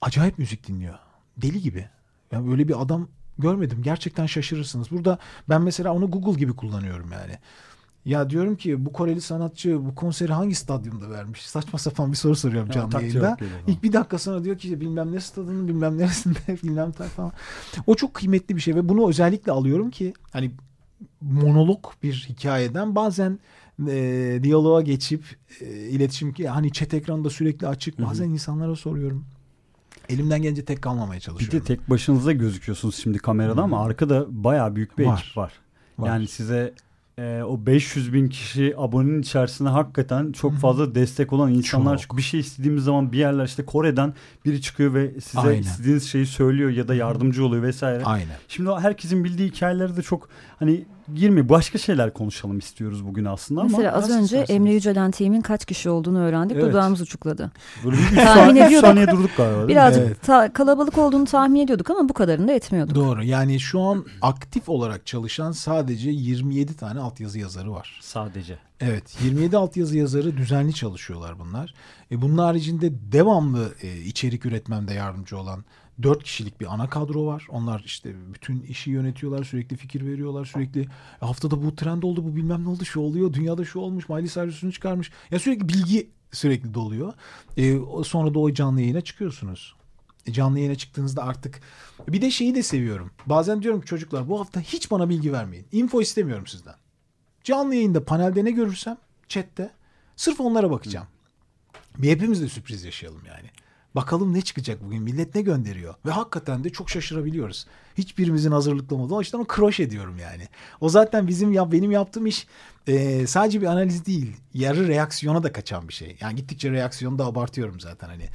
Speaker 1: acayip müzik dinliyor. Deli gibi. Yani böyle bir adam görmedim. Gerçekten şaşırırsınız. Burada ben mesela onu Google gibi kullanıyorum yani. Ya diyorum ki bu Koreli sanatçı bu konseri hangi stadyumda vermiş? Saçma sapan bir soru soruyorum
Speaker 2: Ya,
Speaker 1: canlı
Speaker 2: tak
Speaker 1: yayında. İlk bir dakika sonra diyor ki bilmem ne stadının bilmem neresinde bilmem ne falan. O çok kıymetli bir şey ve bunu özellikle alıyorum ki hani monolog bir hikayeden bazen e, diyaloğa geçip e, iletişim ki hani chat ekranda sürekli açık bazen insanlara soruyorum. Elimden gelince tek kalmamaya
Speaker 2: Bir
Speaker 1: çalışıyorum.
Speaker 2: de tek başınıza gözüküyorsunuz şimdi kamerada ama arkada bayağı büyük bir
Speaker 1: Var.
Speaker 2: ekip var.
Speaker 1: Var.
Speaker 2: Yani size e, o 500 bin kişi abonenin içerisinde hakikaten çok fazla destek olan insanlar
Speaker 1: Çok.
Speaker 2: çıkıyor. Bir şey istediğimiz zaman bir yerler işte Kore'den biri çıkıyor ve size
Speaker 1: Aynen.
Speaker 2: istediğiniz şeyi söylüyor ya da yardımcı oluyor vesaire.
Speaker 1: Aynen.
Speaker 2: Şimdi herkesin bildiği hikayeleri de çok hani girme başka şeyler konuşalım istiyoruz bugün aslında ama
Speaker 4: Mesela az önce
Speaker 1: isterseniz.
Speaker 4: Emre Yücelen team'in kaç kişi olduğunu öğrendik.
Speaker 2: Evet.
Speaker 4: Dudağımız uçukladı.
Speaker 2: böyle bir saniye, üç
Speaker 4: ediyorduk.
Speaker 2: saniye durduk galiba.
Speaker 4: Birazcık
Speaker 1: Evet.
Speaker 4: ta- kalabalık olduğunu tahmin ediyorduk ama bu kadarını da etmiyorduk.
Speaker 1: Doğru. Yani şu an aktif olarak çalışan sadece 27 tane altyazı yazarı var.
Speaker 2: Sadece.
Speaker 1: Evet 27 altyazı yazarı düzenli çalışıyorlar bunlar. E, bunun haricinde devamlı e, içerik üretmemde yardımcı olan 4 kişilik bir ana kadro var. Onlar işte bütün işi yönetiyorlar, sürekli fikir veriyorlar, sürekli "E, haftada bu trend oldu, bu bilmem ne oldu, şu oluyor, dünyada şu olmuş, Miley Cyrus'unu çıkarmış. Ya sürekli bilgi sürekli doluyor. E, sonra da o canlı yayına çıkıyorsunuz. E, canlı yayına çıktığınızda artık bir de şeyi de seviyorum. Bazen diyorum ki çocuklar bu hafta hiç bana bilgi vermeyin. Info istemiyorum sizden. Canlı yayında panelde ne görürsem chatte sırf onlara bakacağım. Bir hepimiz de sürpriz yaşayalım yani. Bakalım ne çıkacak bugün millet ne gönderiyor. Ve hakikaten de çok şaşırabiliyoruz. Hiçbirimizin hazırlıklı olmadığı o yüzden kroş ediyorum yani. O zaten bizim ya benim yaptığım iş e, sadece bir analiz değil. Yarı reaksiyona da kaçan bir şey. Yani gittikçe reaksiyonu da abartıyorum zaten hani.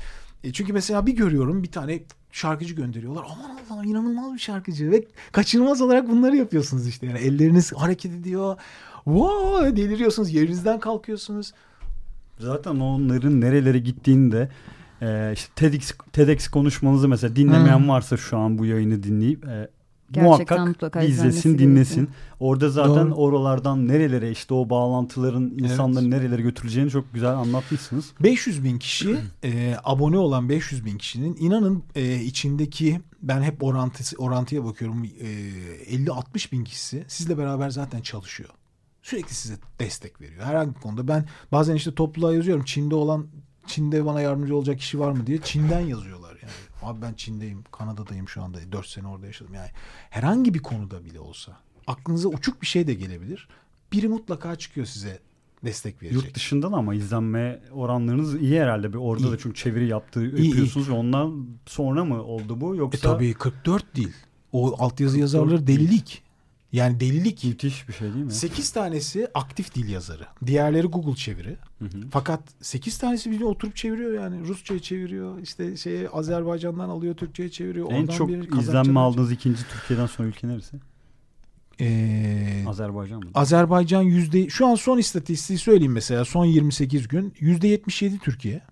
Speaker 1: E, çünkü mesela bir görüyorum bir tane şarkıcı gönderiyorlar. Aman Allah'ım inanılmaz bir şarkıcı. Ve kaçınılmaz olarak bunları yapıyorsunuz işte. Yani elleriniz hareket ediyor. Wow, deliriyorsunuz. Yerinizden kalkıyorsunuz.
Speaker 2: Zaten onların nerelere gittiğini de e, işte TEDx, TEDx konuşmanızı mesela dinlemeyen
Speaker 1: Hmm.
Speaker 2: varsa şu an bu yayını dinleyip e,
Speaker 4: Gerçekten
Speaker 2: muhakkak izlesin dinlesin.
Speaker 4: gerekiyor.
Speaker 2: Orada zaten
Speaker 1: Doğru.
Speaker 2: oralardan nerelere işte o bağlantıların insanları
Speaker 1: Evet.
Speaker 2: nerelere götüreceğini çok güzel anlatmışsınız.
Speaker 1: 500 bin kişi e, abone olan 500 bin kişinin inanın e, içindeki ben hep orantısı, orantıya bakıyorum e, 50-60 bin kişisi sizle beraber zaten çalışıyor. Sürekli size destek veriyor. Herhangi bir konuda ben bazen işte topluluğa yazıyorum Çin'de olan Çin'de bana yardımcı olacak kişi var mı diye Çin'den yazıyorlar yani. Abi ben Çin'deyim, Kanada'dayım şu anda. 4 sene orada yaşadım yani. Herhangi bir konuda bile olsa aklınıza uçuk bir şey de gelebilir. Biri mutlaka çıkıyor size destek verecek.
Speaker 2: Yurt dışından ama izlenme oranlarınız iyi herhalde. Bir orada
Speaker 1: İyi.
Speaker 2: da çünkü çeviri yaptığı
Speaker 1: İyi,
Speaker 2: yapıyorsunuz ve ondan sonra mı oldu bu
Speaker 1: E
Speaker 2: yoksa
Speaker 1: tabii 44 değil. O altyazı
Speaker 2: 44
Speaker 1: yazarları delilik. Yani delilik.
Speaker 2: müthiş bir şey değil mi?
Speaker 1: 8 tanesi aktif dil yazarı. Diğerleri Google çeviri. Fakat 8 tanesi bir oturup çeviriyor yani. Rusça'ya çeviriyor. işte şeye Azerbaycan'dan alıyor Türkçe'ye çeviriyor.
Speaker 2: En
Speaker 1: Oradan
Speaker 2: çok
Speaker 1: bir
Speaker 2: izlenme aldığınız ikinci Türkiye'den sonra ülke neresi?
Speaker 1: Ee,
Speaker 2: Azerbaycan mı?
Speaker 1: Azerbaycan yüzde şu an son istatistiği söyleyeyim mesela son 28 gün yüzde 77 Türkiye.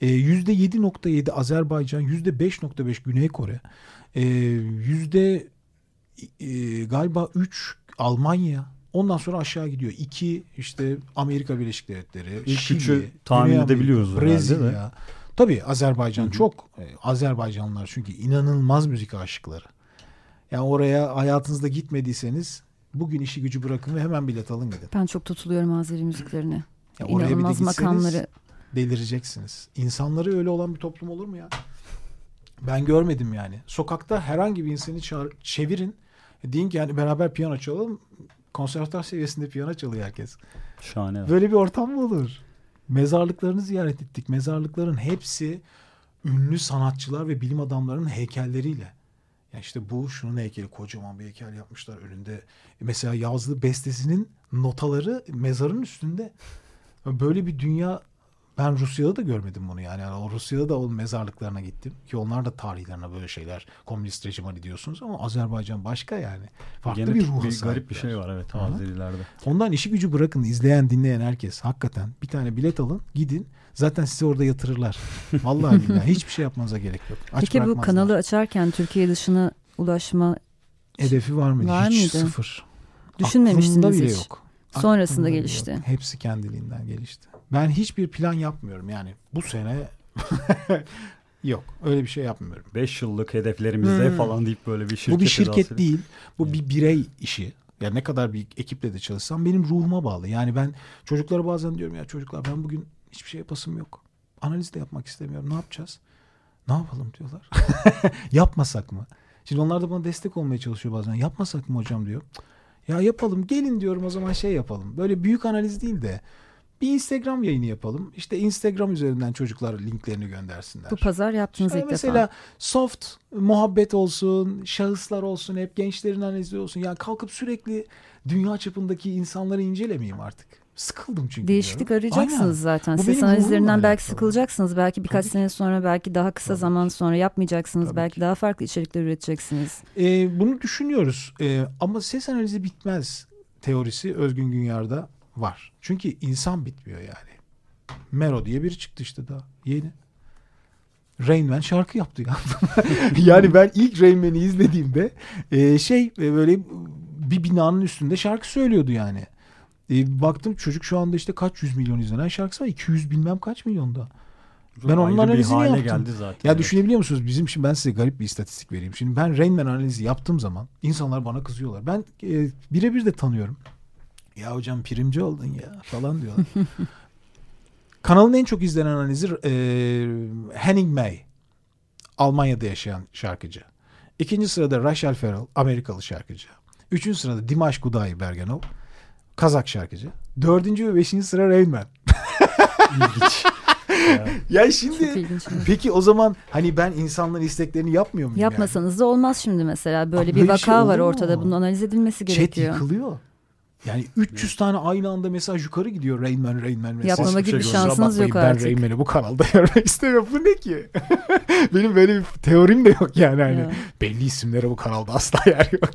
Speaker 1: Ee, Yüzde 7.7 Azerbaycan, yüzde 5.5 Güney Kore, ee, yüzde e, galiba 3 Almanya. Ondan sonra aşağı gidiyor. 2 işte Amerika Birleşik Devletleri,
Speaker 2: İlk
Speaker 1: Şili,
Speaker 2: üçü tahmin
Speaker 1: Güney Amerika,
Speaker 2: edebiliyoruz herhalde
Speaker 1: Brezilya.
Speaker 2: de.
Speaker 1: Tabii Azerbaycan
Speaker 2: Hı hı.
Speaker 1: çok. e, Azerbaycanlılar çünkü inanılmaz müzik aşıkları. Yani oraya hayatınızda gitmediyseniz bugün işi gücü bırakın ve hemen bilet alın gidin.
Speaker 4: Ben çok tutuluyorum Azeri müziklerine.
Speaker 1: Ya oraya bir de
Speaker 4: İnanılmaz makamları.
Speaker 1: delireceksiniz. İnsanları öyle olan bir toplum olur mu ya? Ben görmedim yani. Sokakta herhangi bir insanı çağır- çevirin. Deyin ki yani beraber piyano çalalım. Konservatuar seviyesinde piyano çalıyor herkes.
Speaker 2: Şahane. evet.
Speaker 1: Böyle bir ortam mı olur? Mezarlıklarını ziyaret ettik. Mezarlıkların hepsi ünlü sanatçılar ve bilim adamlarının heykelleriyle. Ya işte bu şunun heykeli kocaman bir heykel yapmışlar önünde. Mesela yazdığı bestesinin notaları mezarın üstünde. Böyle bir dünya ben Rusya'da da görmedim bunu yani. yani o Rusya'da da onun mezarlıklarına gittim ki onlar da tarihlerine böyle şeyler komünist rejim hani diyorsunuz ama Azerbaycan başka yani. Farklı
Speaker 2: Gene
Speaker 1: bir ruha
Speaker 2: bir garip bir şey var evet. Azerilerde.
Speaker 1: Ondan işi gücü bırakın izleyen dinleyen herkes hakikaten bir tane bilet alın gidin zaten sizi orada yatırırlar. Vallahi billahi hiçbir şey yapmanıza gerek yok. Aç
Speaker 4: Peki bu kanalı açarken Türkiye dışına ulaşma
Speaker 1: hedefi var mıydı?
Speaker 4: Var
Speaker 1: Hiç
Speaker 4: mıydı?
Speaker 1: sıfır.
Speaker 4: düşünmemiştiniz
Speaker 1: Aklımda bile
Speaker 4: hiç.
Speaker 1: yok.
Speaker 4: Sonrasında
Speaker 1: Aklımda
Speaker 4: gelişti.
Speaker 1: yok. Hepsi kendiliğinden gelişti. Ben hiçbir plan yapmıyorum yani bu sene yok öyle bir şey yapmıyorum.
Speaker 2: 5 yıllık hedeflerimizde
Speaker 1: Hmm.
Speaker 2: falan deyip böyle bir şirket
Speaker 1: bu bir şirket değil. Bu bir birey işi. Ya ne kadar bir ekiple de çalışsam benim ruhuma bağlı. Yani ben çocuklara bazen diyorum ya çocuklar ben bugün hiçbir şey yapasım yok. Analiz de yapmak istemiyorum. Ne yapacağız? Ne yapalım diyorlar. Yapmasak mı? Şimdi onlar da bana destek olmaya çalışıyor bazen. Yapmasak mı hocam diyor. "Cık, Ya yapalım gelin diyorum o zaman şey yapalım. Böyle büyük analiz değil de bir Instagram yayını yapalım. İşte Instagram üzerinden çocuklar linklerini göndersinler.
Speaker 4: Bu pazar yaptınız
Speaker 1: Yani
Speaker 4: ilk
Speaker 1: mesela
Speaker 4: defa.
Speaker 1: soft muhabbet olsun, şahıslar olsun, hep gençlerin analizi olsun. Yani kalkıp sürekli dünya çapındaki insanları incelemeyeyim artık. Sıkıldım çünkü.
Speaker 4: Değişiklik
Speaker 1: diyorum.
Speaker 4: arayacaksınız
Speaker 1: Aynen.
Speaker 4: zaten.
Speaker 1: Bu
Speaker 4: Ses analizlerinden belki
Speaker 1: alakalı.
Speaker 4: sıkılacaksınız. Belki birkaç
Speaker 1: Tabii
Speaker 4: sene sonra belki daha kısa
Speaker 1: Tabii
Speaker 4: zaman sonra yapmayacaksınız.
Speaker 1: Tabii
Speaker 4: belki
Speaker 1: ki.
Speaker 4: daha farklı içerikler üreteceksiniz.
Speaker 1: Ee, bunu düşünüyoruz. Ee, ama ses analizi bitmez teorisi Özgün Günyar'da var. Çünkü insan bitmiyor yani. Mero diye biri çıktı işte daha yeni. Rain Man şarkı yaptı ya. yani ben ilk Rain Man'i izlediğimde e, şey e, böyle bir binanın üstünde şarkı söylüyordu yani. E, baktım çocuk şu anda işte kaç yüz milyon izlenen şarkısı var. 200 bilmem kaç milyonda. Ben onun analizini
Speaker 2: hale
Speaker 1: yaptım.
Speaker 2: geldi zaten.
Speaker 1: Ya
Speaker 2: evet.
Speaker 1: düşünebiliyor musunuz? Bizim şimdi ben size garip bir istatistik vereyim. Şimdi ben Rain Man analizi yaptığım zaman insanlar bana kızıyorlar. Ben e, birebir de tanıyorum. Ya hocam primci oldun ya falan diyorlar. Kanalın en çok izlenen analizi e, Henning May. Almanya'da yaşayan şarkıcı. İkinci sırada Rachel Ferrell, Amerikalı şarkıcı. Üçüncü sırada Dimash Kudayi Bergenov, Kazak şarkıcı. Dördüncü ve beşinci sıra Rain Man.
Speaker 2: İlginç.
Speaker 1: Ya
Speaker 4: Çok
Speaker 1: şimdi
Speaker 4: ilginç.
Speaker 1: peki o zaman hani ben insanların isteklerini yapmıyor muyum yani?
Speaker 4: Yapmasanız da olmaz şimdi mesela. Böyle
Speaker 1: Ama
Speaker 4: bir
Speaker 1: böyle
Speaker 4: vaka
Speaker 1: şey
Speaker 4: var
Speaker 1: olur
Speaker 4: ortada.
Speaker 1: mu?
Speaker 4: Bunun analiz edilmesi
Speaker 1: Chat
Speaker 4: gerekiyor.
Speaker 1: yıkılıyor. Yani 300 tane aynı anda mesaj yukarı gidiyor. Rain Man, Rain Man mesaj.
Speaker 4: Yapmama
Speaker 2: gibi bir
Speaker 4: şansınız yok artık.
Speaker 1: Ben Rain Man'i bu kanalda görmek istemiyorum. Bu ne ki? Benim böyle bir teorim de yok yani. Hani
Speaker 4: Ya.
Speaker 1: belli isimlere bu kanalda asla yer yok.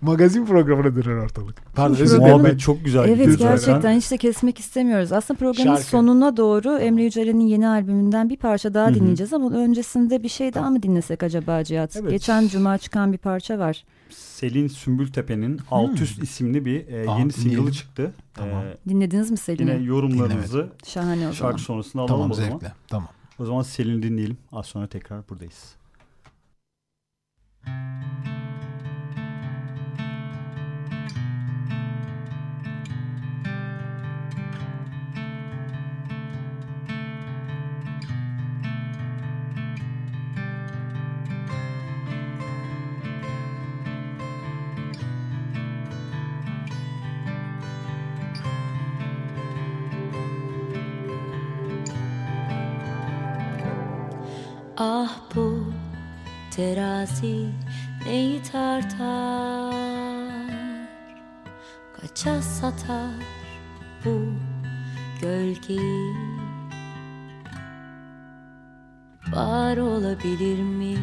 Speaker 1: Magazin programına döner ortalık. Pardon özür dilerim.
Speaker 2: Muhabbet çok güzel
Speaker 4: Evet
Speaker 2: gidiyor zaten.
Speaker 4: gerçekten hiç de kesmek istemiyoruz. Aslında programın
Speaker 1: Şarkı.
Speaker 4: sonuna doğru Emre Yücel'in yeni albümünden bir parça daha
Speaker 2: Hı hı.
Speaker 4: dinleyeceğiz ama öncesinde bir şey daha mı dinlesek acaba Cihat?
Speaker 2: Evet.
Speaker 4: Geçen cuma çıkan bir parça var.
Speaker 2: Selin Sümbültepe'nin Alt Üst isimli bir e,
Speaker 1: Aa,
Speaker 2: yeni single'ı
Speaker 1: dinleyelim.
Speaker 2: çıktı.
Speaker 1: Tamam.
Speaker 2: E,
Speaker 4: Dinlediniz mi Selin'i?
Speaker 2: yine yorumlarınızı
Speaker 4: Şahane o zaman.
Speaker 2: şarkı sonrasında alalım
Speaker 1: Tamam
Speaker 2: o zaman.
Speaker 1: zevkle. Tamam.
Speaker 2: O zaman Selin'i dinleyelim. Az sonra tekrar buradayız.
Speaker 6: Ah terazi neyi tartar? Kaça satar bu gölgeyi Var olabilir mi?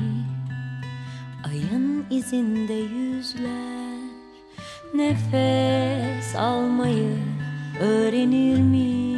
Speaker 6: Ayın izinde yüzler nefes almayı öğrenir mi?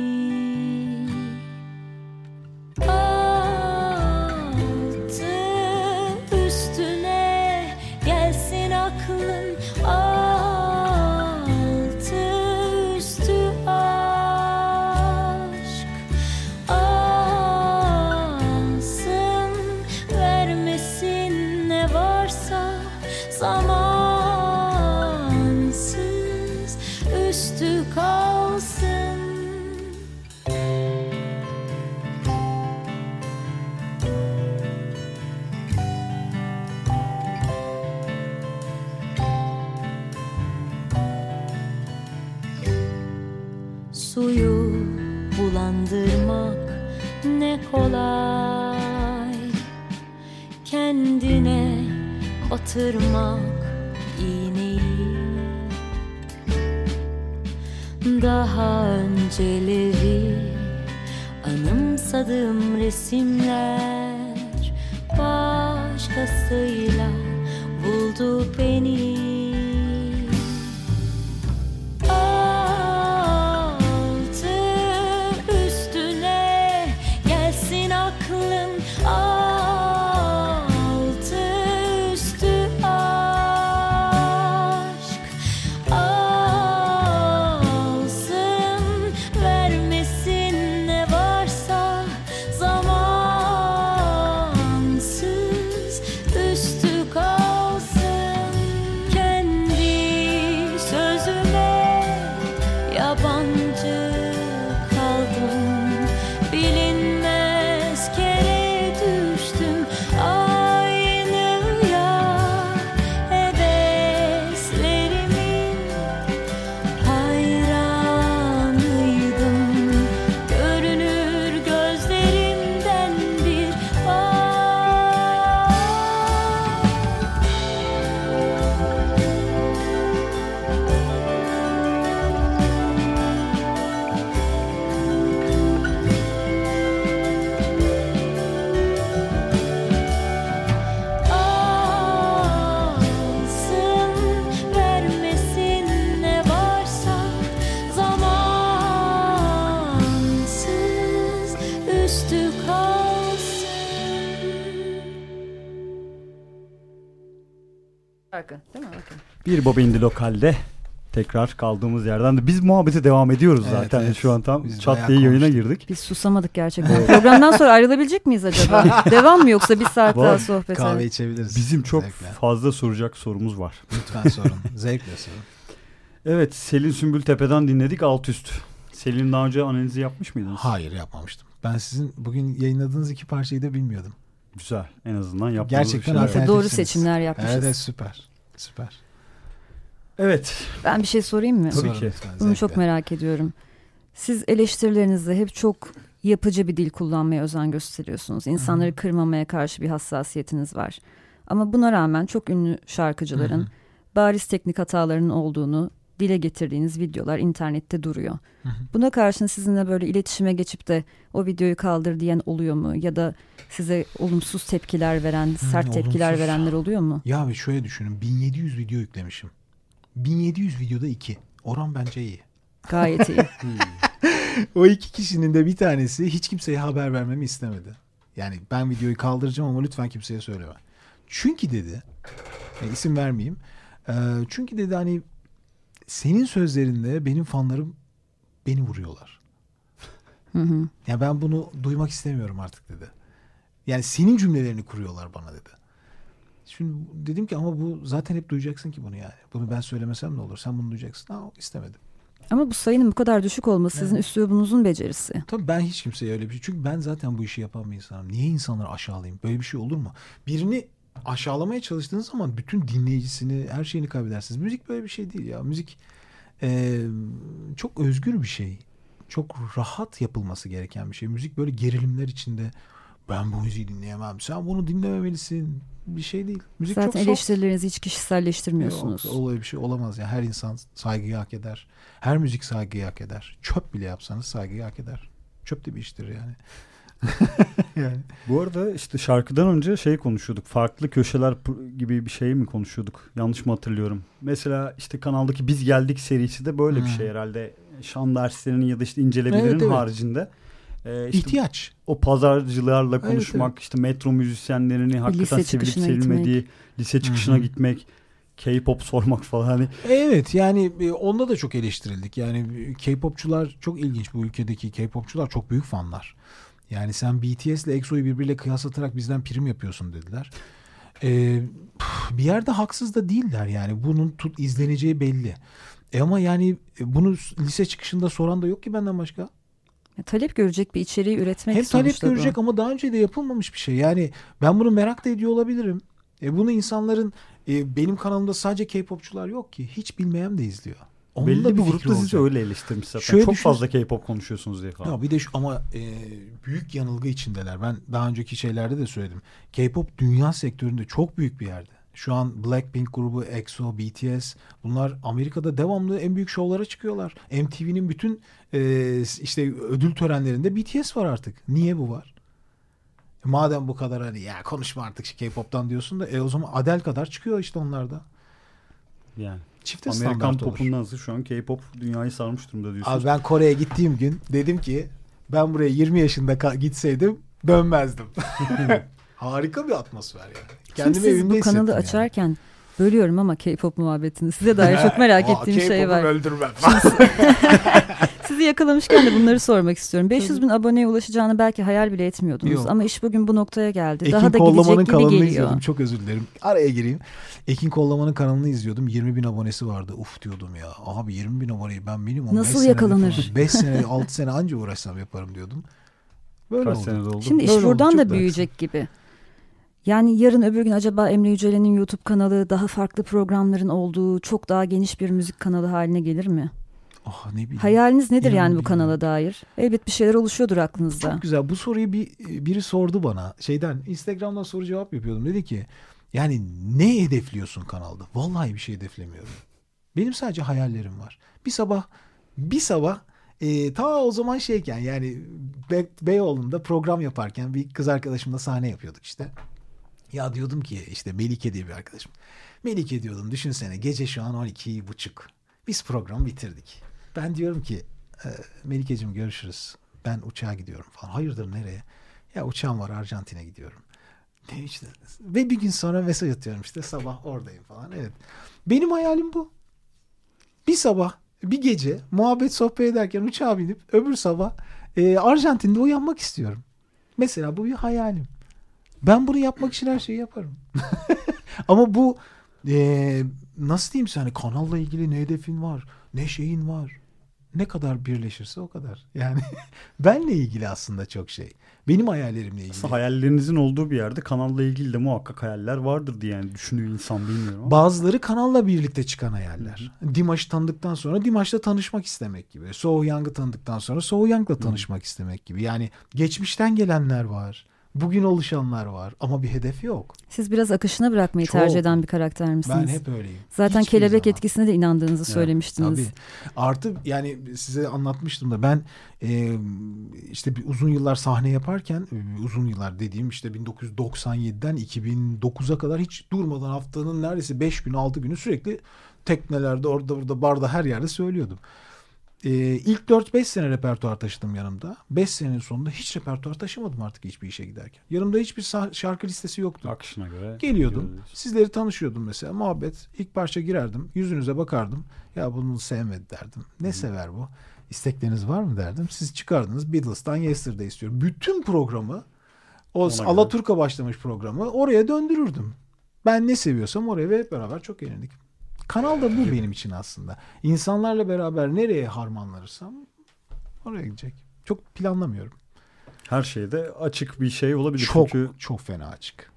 Speaker 6: Bir
Speaker 2: Baba İndi Lokal'de tekrar kaldığımız yerden de biz muhabbete devam ediyoruz
Speaker 1: Evet,
Speaker 2: zaten.
Speaker 1: evet.
Speaker 2: Şu an tam
Speaker 1: Biz
Speaker 2: çat diye yayına
Speaker 1: konuştuk.
Speaker 2: girdik.
Speaker 4: Biz susamadık gerçekten. Programdan sonra ayrılabilecek miyiz acaba? Devam mı yoksa bir saat
Speaker 2: Var.
Speaker 4: daha sohbete?
Speaker 1: Kahve içebiliriz.
Speaker 2: Bizim çok
Speaker 1: Zevkle.
Speaker 2: fazla soracak sorumuz var.
Speaker 1: Lütfen sorun. Zevkle sorun.
Speaker 2: Evet Selin Sümbül Tepe'den dinledik alt üst. Selin daha önce analizi yapmış mıydınız?
Speaker 1: Hayır yapmamıştım. Ben sizin bugün yayınladığınız iki parçayı da bilmiyordum.
Speaker 2: Güzel. En azından yaptığınız
Speaker 1: Gerçekten
Speaker 2: bir şeyler
Speaker 4: doğru seçimler yapmışız.
Speaker 1: Evet, evet süper. Süper.
Speaker 2: Evet.
Speaker 4: Ben bir şey sorayım mı?
Speaker 2: Tabii ki.
Speaker 4: Bunu çok merak ediyorum. Siz eleştirilerinizde hep çok yapıcı bir dil kullanmaya özen gösteriyorsunuz. İnsanları kırmamaya karşı bir hassasiyetiniz var. Ama buna rağmen çok ünlü şarkıcıların
Speaker 1: Hı hı.
Speaker 4: bariz teknik hatalarının olduğunu dile getirdiğiniz videolar internette duruyor.
Speaker 1: Hı hı.
Speaker 4: Buna karşın sizinle böyle iletişime geçip de o videoyu kaldır diyen oluyor mu? Ya da size olumsuz tepkiler veren, sert tepkiler
Speaker 1: olumsuz.
Speaker 4: verenler oluyor mu?
Speaker 1: Ya abi şöyle düşünün. 1700 video yüklemişim. 1700 videoda 2. Oran bence iyi.
Speaker 4: Gayet iyi.
Speaker 1: o iki kişinin de bir tanesi hiç kimseye haber vermemi istemedi. Yani ben videoyu kaldıracağım ama lütfen kimseye söyleme. Çünkü dedi, e, isim vermeyeyim. e, çünkü dedi hani senin sözlerinde benim fanlarım beni vuruyorlar.
Speaker 4: Hı hı.
Speaker 1: Ya ben bunu duymak istemiyorum artık dedi. Yani senin cümlelerini kuruyorlar bana dedi. Şimdi dedim ki ama bu zaten hep duyacaksın ki bunu yani. Bunu ben söylemesem ne olur? Sen bunu duyacaksın. Ha, istemedim.
Speaker 4: Ama bu sayının bu kadar düşük olması sizin
Speaker 1: Evet.
Speaker 4: üslubunuzun becerisi.
Speaker 1: Tabii ben hiç kimseye öyle bir şey. Çünkü ben zaten bu işi yapan bir insanım. Niye insanları aşağılayayım? Böyle bir şey olur mu? Birini aşağılamaya çalıştığınız zaman bütün dinleyicisini, her şeyini kaybedersiniz. Müzik böyle bir şey değil ya. Müzik eee, çok özgür bir şey. Çok rahat yapılması gereken bir şey. Müzik böyle gerilimler içinde ben bu müziği dinleyemem. Sen bunu dinlememelisin. Bir şey değil. Müzik
Speaker 4: Zaten
Speaker 1: çok soft.
Speaker 4: eleştirilerinizi hiç kişiselleştirmiyorsunuz.
Speaker 1: Yok, olay bir şey olamaz ya. Her insan saygıyı hak eder. Her müzik saygıyı hak eder. Çöp bile yapsanız saygıyı hak eder. Çöp de bir iştir yani. yani.
Speaker 2: Bu arada işte şarkıdan önce şey konuşuyorduk. Farklı köşeler gibi bir şey mi konuşuyorduk? Yanlış mı hatırlıyorum? Mesela işte kanaldaki Biz Geldik serisi de böyle bir
Speaker 1: Hmm.
Speaker 2: şey herhalde. Şan derslerinin ya da işte incelemelerinin
Speaker 1: Evet, evet.
Speaker 2: haricinde. Ee, işte
Speaker 1: İhtiyaç.
Speaker 2: o pazarcılarla
Speaker 1: Evet,
Speaker 2: konuşmak, işte metro müzisyenlerini hakikaten
Speaker 4: lise
Speaker 2: sevilip sevilmediği, lise çıkışına
Speaker 1: Hı hı.
Speaker 2: gitmek, K-pop sormak falan hani
Speaker 1: Evet yani e, onda da çok eleştirildik. Yani e, K-popçular çok ilginç bu ülkedeki K-popçular çok büyük fanlar. Yani sen BTS ile EXO'yu birbiriyle kıyaslatarak bizden prim yapıyorsun dediler. Ee, bir yerde haksız da değiller yani. Bunun tut, izleneceği belli. E ama yani e, bunu lise çıkışında soran da yok ki benden başka.
Speaker 4: Ya, talep görecek bir içeriği üretmek
Speaker 1: Hem talep
Speaker 4: sonuçta bu.
Speaker 1: görecek ama daha önce de yapılmamış bir şey. Yani ben bunu merak da ediyor olabilirim. E bunu insanların e, benim kanalımda sadece K-popçular yok ki. Hiç bilmeyen de izliyor. Onun da
Speaker 2: belli bir
Speaker 1: fikri
Speaker 2: grupta sizi öyle eleştirmiş zaten.
Speaker 1: Şöyle
Speaker 2: Çok
Speaker 1: düşün-
Speaker 2: fazla K-pop konuşuyorsunuz diye falan.
Speaker 1: Ya bir de şu, ama e, büyük yanılgı içindeler. Ben daha önceki şeylerde de söyledim. K-pop dünya sektöründe çok büyük bir yerde. Şu an Blackpink grubu, EXO, BTS bunlar Amerika'da devamlı en büyük şovlara çıkıyorlar. MTV'nin bütün e, işte ödül törenlerinde BTS var artık. Niye bu var? E, Madem bu kadar hani ya konuşma artık K-pop'tan diyorsun da e o zaman Adele kadar çıkıyor işte onlar da.
Speaker 2: Yani
Speaker 1: Çifte
Speaker 2: Amerikan popundansa şu an K-pop dünyayı sarmış durumda diyorsunuz.
Speaker 1: Abi ben Kore'ye gittiğim gün dedim ki ben buraya 20 yaşında gitseydim dönmezdim. Harika bir atmosfer yani.
Speaker 4: Şimdi
Speaker 1: Kendimi
Speaker 4: siz
Speaker 1: evimde
Speaker 4: bu kanalı
Speaker 1: yani.
Speaker 4: açarken bölüyorum ama K-pop muhabbetini size dair çok merak
Speaker 1: Aa,
Speaker 4: ettiğim şey
Speaker 1: K-pop'u
Speaker 4: var.
Speaker 1: öldürmem.
Speaker 4: Sizi yakalamışken de bunları sormak istiyorum. 500 bin aboneye ulaşacağını belki hayal bile etmiyordunuz
Speaker 1: Yok.
Speaker 4: ama iş bugün bu noktaya geldi.
Speaker 1: Ekin
Speaker 4: Daha da
Speaker 1: Kollaman'ın
Speaker 4: gidecek gibi geliyor.
Speaker 1: izliyordum. Çok özür dilerim. Araya gireyim. Ekin Kollaman'ın kanalını izliyordum. 20 bin abonesi vardı. Uf diyordum ya. Abi 20 bin aboneyi ben minimum
Speaker 4: Nasıl yakalanır?
Speaker 1: 5 sene 6 sene anca uğraşsam yaparım diyordum. Böyle
Speaker 2: Kaç
Speaker 1: oldu.
Speaker 2: oldu?
Speaker 4: Şimdi iş
Speaker 1: Böyle oldu,
Speaker 4: buradan
Speaker 1: çok
Speaker 4: da
Speaker 1: da
Speaker 4: büyüyecek gibi. Yani yarın öbür gün acaba Emre Yücel'in YouTube kanalı daha farklı programların olduğu çok daha geniş bir müzik kanalı haline gelir mi?
Speaker 1: Ah ne bileyim.
Speaker 4: Hayaliniz nedir
Speaker 1: İnan
Speaker 4: yani bu kanala dair? Elbet bir şeyler oluşuyordur aklınızda.
Speaker 1: Çok güzel. Bu soruyu bir biri sordu bana. Şeyden Instagram'dan soru cevap yapıyordum. Dedi ki yani ne hedefliyorsun kanalda? Vallahi bir şey hedeflemiyorum. Benim sadece hayallerim var. Bir sabah bir sabah e, ta o zaman şeyken yani Be Beyoğlu'nda program yaparken bir kız arkadaşımla sahne yapıyorduk işte. Ya diyordum ki işte Melike diye bir arkadaşım. Melike diyordum düşünsene gece şu an 12 buçuk. Biz programı bitirdik. Ben diyorum ki e, Melike'cim görüşürüz. Ben uçağa gidiyorum falan. Hayırdır nereye? Ya uçağım var Arjantin'e gidiyorum. Ne işte. Ve bir gün sonra mesaj atıyorum işte sabah oradayım falan. Evet. Benim hayalim bu. Bir sabah bir gece muhabbet sohbet ederken uçağa binip öbür sabah e, Arjantin'de uyanmak istiyorum. Mesela bu bir hayalim. Ben bunu yapmak için her şeyi yaparım. Ama bu e, nasıl diyeyim sana kanalla ilgili ne hedefin var ne şeyin var. Ne kadar birleşirse o kadar. Yani benle ilgili aslında çok şey. Benim hayallerimle ilgili.
Speaker 2: Aslında hayallerinizin olduğu bir yerde kanalla ilgili de muhakkak hayaller vardır diye yani düşünüyor insan bilmiyorum ama.
Speaker 1: Bazıları kanalla birlikte çıkan hayaller. Dimaş'ı tanıdıktan sonra Dimaş'la tanışmak istemek gibi. So Young'ı tanıdıktan sonra So Young'la tanışmak istemek gibi. Yani geçmişten gelenler var. Bugün oluşanlar var ama bir hedef yok.
Speaker 4: Siz biraz akışına bırakmayı
Speaker 1: Çok.
Speaker 4: tercih eden bir karakter misiniz?
Speaker 1: Ben hep öyleyim.
Speaker 4: Zaten
Speaker 1: Hiçbir
Speaker 4: kelebek
Speaker 1: zaman.
Speaker 4: etkisine de inandığınızı söylemiştiniz.
Speaker 1: Tabii. Artı yani size anlatmıştım da ben e, işte bir uzun yıllar sahne yaparken uzun yıllar dediğim işte 1997'den 2009'a kadar hiç durmadan haftanın neredeyse 5 günü 6 günü sürekli teknelerde orada burada barda her yerde söylüyordum. E, ilk 4-5 sene repertuar taşıdım yanımda. 5 senenin sonunda hiç repertuar taşımadım artık hiçbir işe giderken. Yanımda hiçbir şarkı listesi yoktu.
Speaker 2: Akışına göre.
Speaker 1: Geliyordum.
Speaker 2: gidiyoruz.
Speaker 1: Sizleri tanışıyordum mesela. Muhabbet. ilk parça girerdim. Yüzünüze bakardım. Ya bunu sevmedi derdim. Ne sever bu? İstekleriniz var mı derdim. Siz çıkardınız. Beatles'tan Yesterday istiyorum. Bütün programı o
Speaker 2: Ona göre.
Speaker 1: Alaturka başlamış programı oraya döndürürdüm. Ben ne seviyorsam oraya ve hep beraber çok eğlendik. Kanal da bu benim için aslında. İnsanlarla beraber nereye harmanlanırsam oraya gidecek. Çok planlamıyorum.
Speaker 2: Her şeyde açık bir şey olabilir.
Speaker 1: Çok
Speaker 2: Çünkü
Speaker 1: çok fena açık.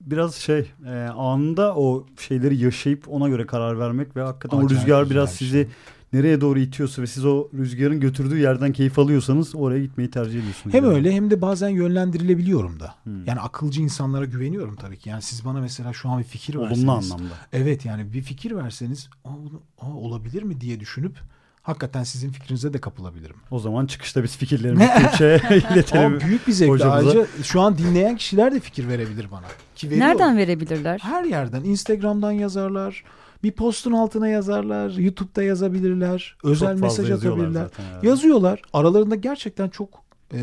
Speaker 2: biraz şey e, anında o şeyleri yaşayıp ona göre karar vermek ve hakikaten o
Speaker 1: Acayip
Speaker 2: rüzgar
Speaker 1: güzel
Speaker 2: biraz
Speaker 1: bir
Speaker 2: sizi
Speaker 1: şey.
Speaker 2: Nereye doğru itiyorsa ve siz o rüzgarın götürdüğü yerden keyif alıyorsanız oraya gitmeyi tercih ediyorsunuz.
Speaker 1: Hem
Speaker 2: yani.
Speaker 1: öyle hem de bazen yönlendirilebiliyorum da.
Speaker 2: Hmm.
Speaker 1: Yani akılcı insanlara güveniyorum tabii ki. Yani siz bana mesela şu an bir fikir
Speaker 2: olumlu
Speaker 1: verseniz.
Speaker 2: anlamda.
Speaker 1: Evet yani bir fikir verseniz "Aa, bunu, olabilir mi diye düşünüp Hakikaten sizin fikrinize de kapılabilirim.
Speaker 2: O zaman çıkışta biz fikirlerimizi Tuğçe'ye iletelim.
Speaker 1: Ama büyük bir zevk.
Speaker 2: hocamıza.
Speaker 1: Ayrıca şu an dinleyen kişiler de fikir verebilir bana. Ki veriyor.
Speaker 4: Nereden verebilirler?
Speaker 1: Her yerden. Instagram'dan yazarlar. Bir postun altına yazarlar. YouTube'da yazabilirler. Özel mesaj
Speaker 2: yazıyorlar
Speaker 1: atabilirler.
Speaker 2: zaten herhalde.
Speaker 1: Yazıyorlar. Aralarında gerçekten çok e,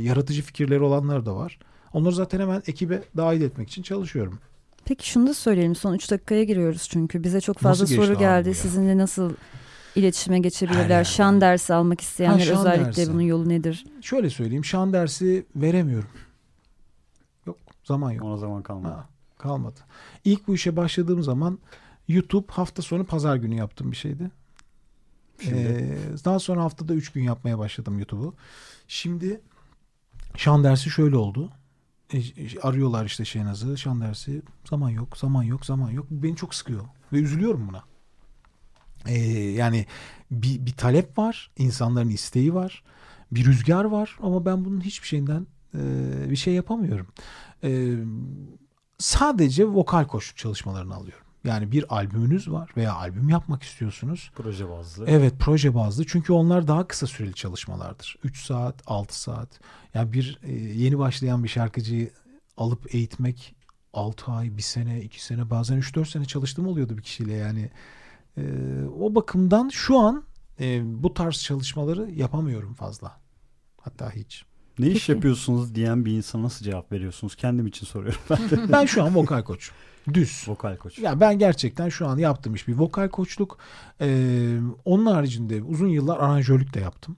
Speaker 1: yaratıcı fikirleri olanlar da var. Onları zaten hemen ekibe dahil etmek için çalışıyorum.
Speaker 4: Peki şunu da söyleyelim. Son 3 dakikaya giriyoruz çünkü. Bize çok fazla soru geldi.
Speaker 1: ya?
Speaker 4: Sizinle nasıl iletişime geçebilirler?
Speaker 1: yerden.
Speaker 4: Şan dersi almak isteyenler
Speaker 1: Ha,
Speaker 4: özellikle
Speaker 1: dersi.
Speaker 4: bunun yolu nedir?
Speaker 1: Şöyle söyleyeyim. Şan dersi veremiyorum. Yok. Zaman yok.
Speaker 2: Ona zaman kalmadı.
Speaker 1: Ha, kalmadı. İlk bu işe başladığım zaman YouTube hafta sonu pazar günü yaptığım bir şeydi.
Speaker 2: Şimdi?
Speaker 1: Ee, daha sonra haftada 3 gün yapmaya başladım YouTube'u. Şimdi şan dersi şöyle oldu. E, arıyorlar işte Şehnaz'ı. Şan dersi zaman yok, zaman yok, zaman yok. Bu Beni çok sıkıyor ve üzülüyorum buna. Ee, yani bir, bir talep var, insanların isteği var, bir rüzgar var ama ben bunun hiçbir şeyinden e, bir şey yapamıyorum. E, sadece vokal koçluk çalışmalarını alıyorum. Yani bir albümünüz var veya albüm yapmak istiyorsunuz.
Speaker 2: Proje bazlı.
Speaker 1: Evet proje bazlı çünkü onlar daha kısa süreli çalışmalardır. 3 saat 6 saat. Yani bir e, yeni başlayan bir şarkıcıyı alıp eğitmek 6 ay, 1 sene, 2 sene bazen 3-4 sene çalıştığım oluyordu bir kişiyle yani. E, o bakımdan şu an e, bu tarz çalışmaları yapamıyorum fazla. Hatta hiç.
Speaker 2: Ne iş yapıyorsunuz diyen bir insana nasıl cevap veriyorsunuz? Kendim için soruyorum ben de.
Speaker 1: Ben şu an vokal koçum. Düz.
Speaker 2: Vokal koç.
Speaker 1: Ya ben gerçekten şu an yaptığım iş bir vokal koçluk. Ee, onun haricinde uzun yıllar aranjörlük de yaptım.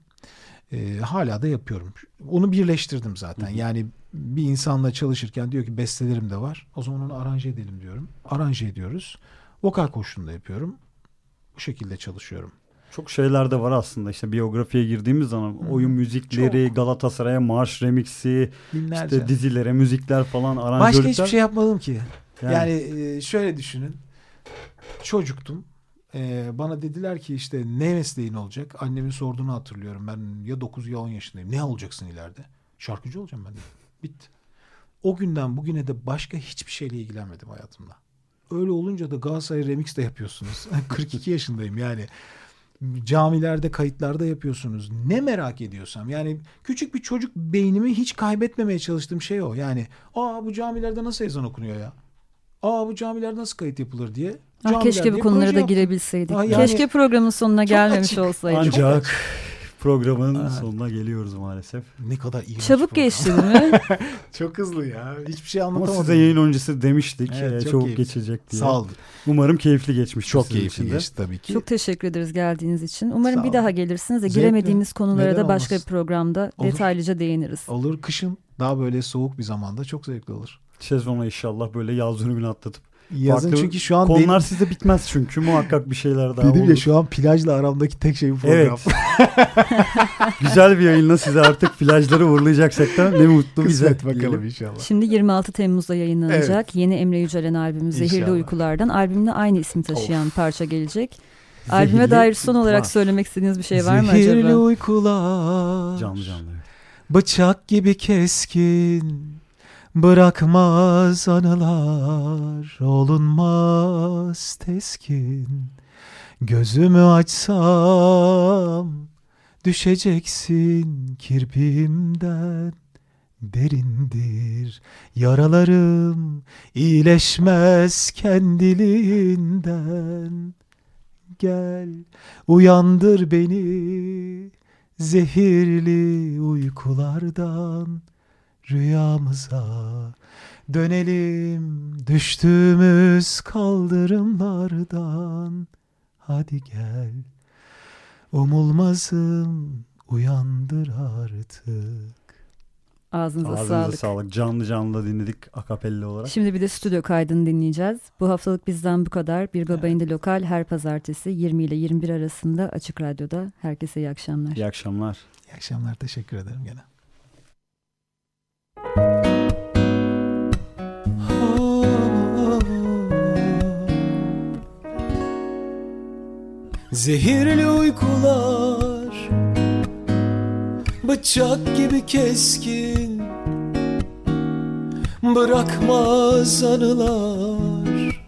Speaker 1: Ee, hala da yapıyorum. Onu birleştirdim zaten.
Speaker 2: Hı.
Speaker 1: Yani bir insanla çalışırken diyor ki bestelerim de var. O zaman onu aranje edelim diyorum. Aranje ediyoruz. Vokal koçluğunu da yapıyorum. Bu şekilde çalışıyorum.
Speaker 2: Çok şeyler de var aslında. İşte biyografiye girdiğimiz zaman oyun müzikleri,
Speaker 1: Çok.
Speaker 2: Galatasaray'a marş remixi,
Speaker 1: Binlerce.
Speaker 2: işte dizilere müzikler falan,
Speaker 1: Başka
Speaker 2: aranjörlükler.
Speaker 1: hiçbir şey yapmadım ki.
Speaker 2: Yani-
Speaker 1: Yani, e, şöyle düşünün. Çocuktum. E, bana dediler ki işte ne mesleğin olacak? Annemin sorduğunu hatırlıyorum. Ben ya 9 ya 10 yaşındayım. Ne olacaksın ileride? Şarkıcı olacağım ben. Bitti. O günden bugüne de başka hiçbir şeyle ilgilenmedim hayatımda. Öyle olunca da Galatasaray Remix de yapıyorsunuz. 42 yaşındayım yani. Camilerde kayıtlarda yapıyorsunuz. Ne merak ediyorsam yani küçük bir çocuk beynimi hiç kaybetmemeye çalıştığım şey o. Yani aa bu camilerde nasıl ezan okunuyor ya? Aa bu camilerde nasıl kayıt yapılır diye.
Speaker 4: Ah, keşke bu konulara da girebilseydik.
Speaker 1: Ah, yani
Speaker 4: keşke programın sonuna gelmemiş
Speaker 1: açık.
Speaker 4: olsaydık.
Speaker 2: Ancak programın
Speaker 1: Evet.
Speaker 2: sonuna geliyoruz maalesef.
Speaker 1: Ne kadar iyi.
Speaker 4: Çabuk geçti değil mi?
Speaker 1: Çok hızlı ya. Hiçbir şey
Speaker 2: Ama
Speaker 1: anlatamadım.
Speaker 2: size yayın öncesi demiştik.
Speaker 1: Evet,
Speaker 2: e,
Speaker 1: çok
Speaker 2: çok
Speaker 1: keyifli.
Speaker 2: geçecek diye.
Speaker 1: Sağ olun.
Speaker 2: Umarım keyifli geçmiş.
Speaker 1: Çok keyifli geçti tabii ki.
Speaker 4: Çok teşekkür ederiz geldiğiniz için. Umarım bir daha gelirsiniz de giremediğimiz konulara
Speaker 1: Neden
Speaker 4: da başka
Speaker 1: olmasın?
Speaker 4: bir programda
Speaker 1: Olur.
Speaker 4: detaylıca değiniriz.
Speaker 1: Olur kışın daha böyle soğuk bir zamanda çok zevkli olur.
Speaker 2: Sezona inşallah böyle yaz dönümünü atlatıp.
Speaker 1: Yazın
Speaker 2: Farklı
Speaker 1: çünkü şu an
Speaker 2: Konular
Speaker 1: benim,
Speaker 2: sizde bitmez çünkü muhakkak bir şeyler daha
Speaker 1: dedim
Speaker 2: olur.
Speaker 1: ya şu an plajla aramdaki tek şey bu program.
Speaker 2: Evet. Güzel bir yayınla size artık plajları uğurlayacaksak da ne mutlu bize.
Speaker 1: Kısmet bakalım
Speaker 2: diyelim.
Speaker 1: inşallah.
Speaker 4: Şimdi 26 Temmuz'da yayınlanacak yeni Emre Yücel'in albümü Zehirli
Speaker 1: İnşallah.
Speaker 4: Uykulardan. Albümle aynı ismi taşıyan parça gelecek. Albüme
Speaker 2: Zehirli
Speaker 4: dair son olarak
Speaker 2: Uykular.
Speaker 4: söylemek istediğiniz bir şey var mı
Speaker 1: Zehirli
Speaker 4: acaba?
Speaker 1: uykular.
Speaker 2: Canlı canlı. evet.
Speaker 1: Bıçak gibi keskin Bırakmaz anılar Olunmaz teskin. Gözümü açsam Düşeceksin kirpiğimden Derindir yaralarım iyileşmez kendiliğinden. Gel uyandır beni zehirli uykulardan rüyamıza dönelim düştüğümüz kaldırımlardan hadi gel umulmazım uyandır artık
Speaker 4: Ağzınıza
Speaker 2: Ağzınıza
Speaker 4: sağlık.
Speaker 2: sağlık. Canlı canlı dinledik akapella olarak.
Speaker 4: Şimdi bir de stüdyo kaydını dinleyeceğiz. Bu haftalık bizden bu kadar. Bir Baba İndi Lokal her pazartesi 20 ile 21 arasında Açık Radyo'da. Herkese iyi akşamlar.
Speaker 2: İyi akşamlar.
Speaker 1: İyi akşamlar teşekkür ederim gene. Zehirli uykular Bıçak gibi keskin Bırakmaz anılar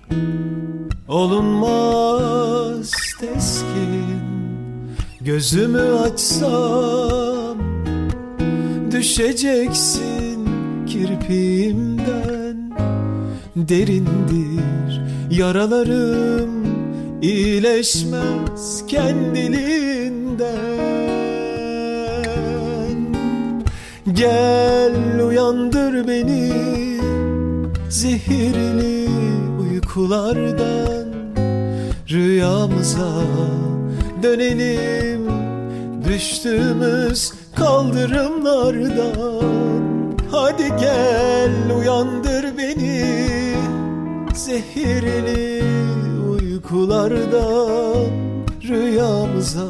Speaker 1: Olunmaz teskin. Gözümü açsam Düşeceksin kirpiğimden. Derindir yaralarım iyileşmez kendiliğinden. Gel uyandır beni zehirli uykulardan. Rüyamıza dönelim düştüğümüz kaldırımlardan. Hadi gel uyandır beni zehirli uykulardan Rüyamıza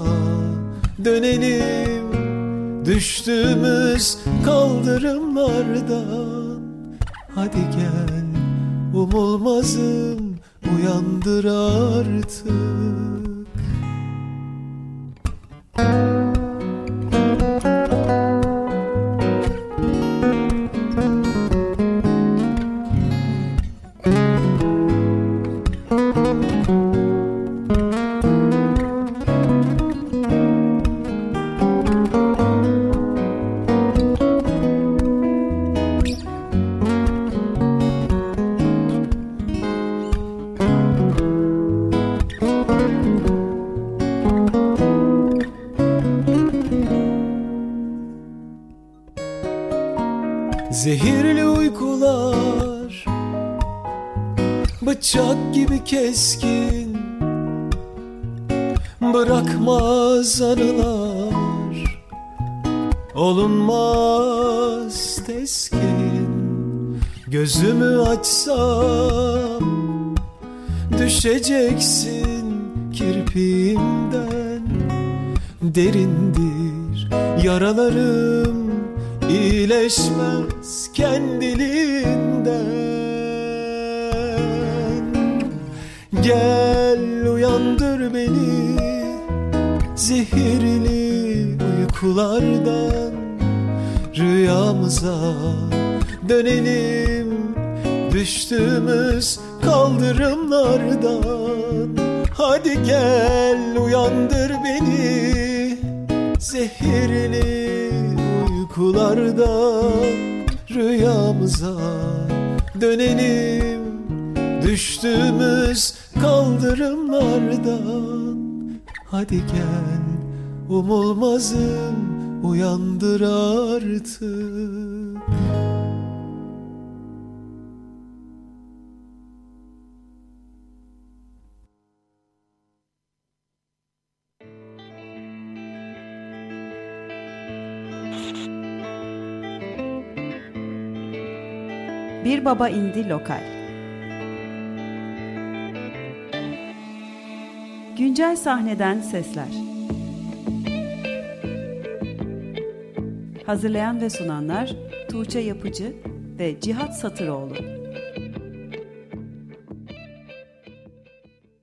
Speaker 1: dönelim. Düştüğümüz kaldırımlardan Hadi gel umulmazım uyandır artık. Zehirli Bıçak gibi keskin Bırakmaz anılar. Olunmaz teskin. Gözümü açsam Düşeceksin kirpiğimden. Derindir yaralarım iyileşmez kendiliğinden Gel uyandır beni zehirli uykulardan. Rüyamıza dönelim düştüğümüz kaldırımlardan. Hadi gel uyandır beni zehirli uykulardan. Rüyamıza dönelim düştüğümüz kaldırımlardan Hadi gel umulmazım uyandır artık
Speaker 3: Bir Baba indi lokal. Güncel sahneden sesler. Hazırlayan ve sunanlar Tuğçe Yapıcı ve Cihat Satıroğlu.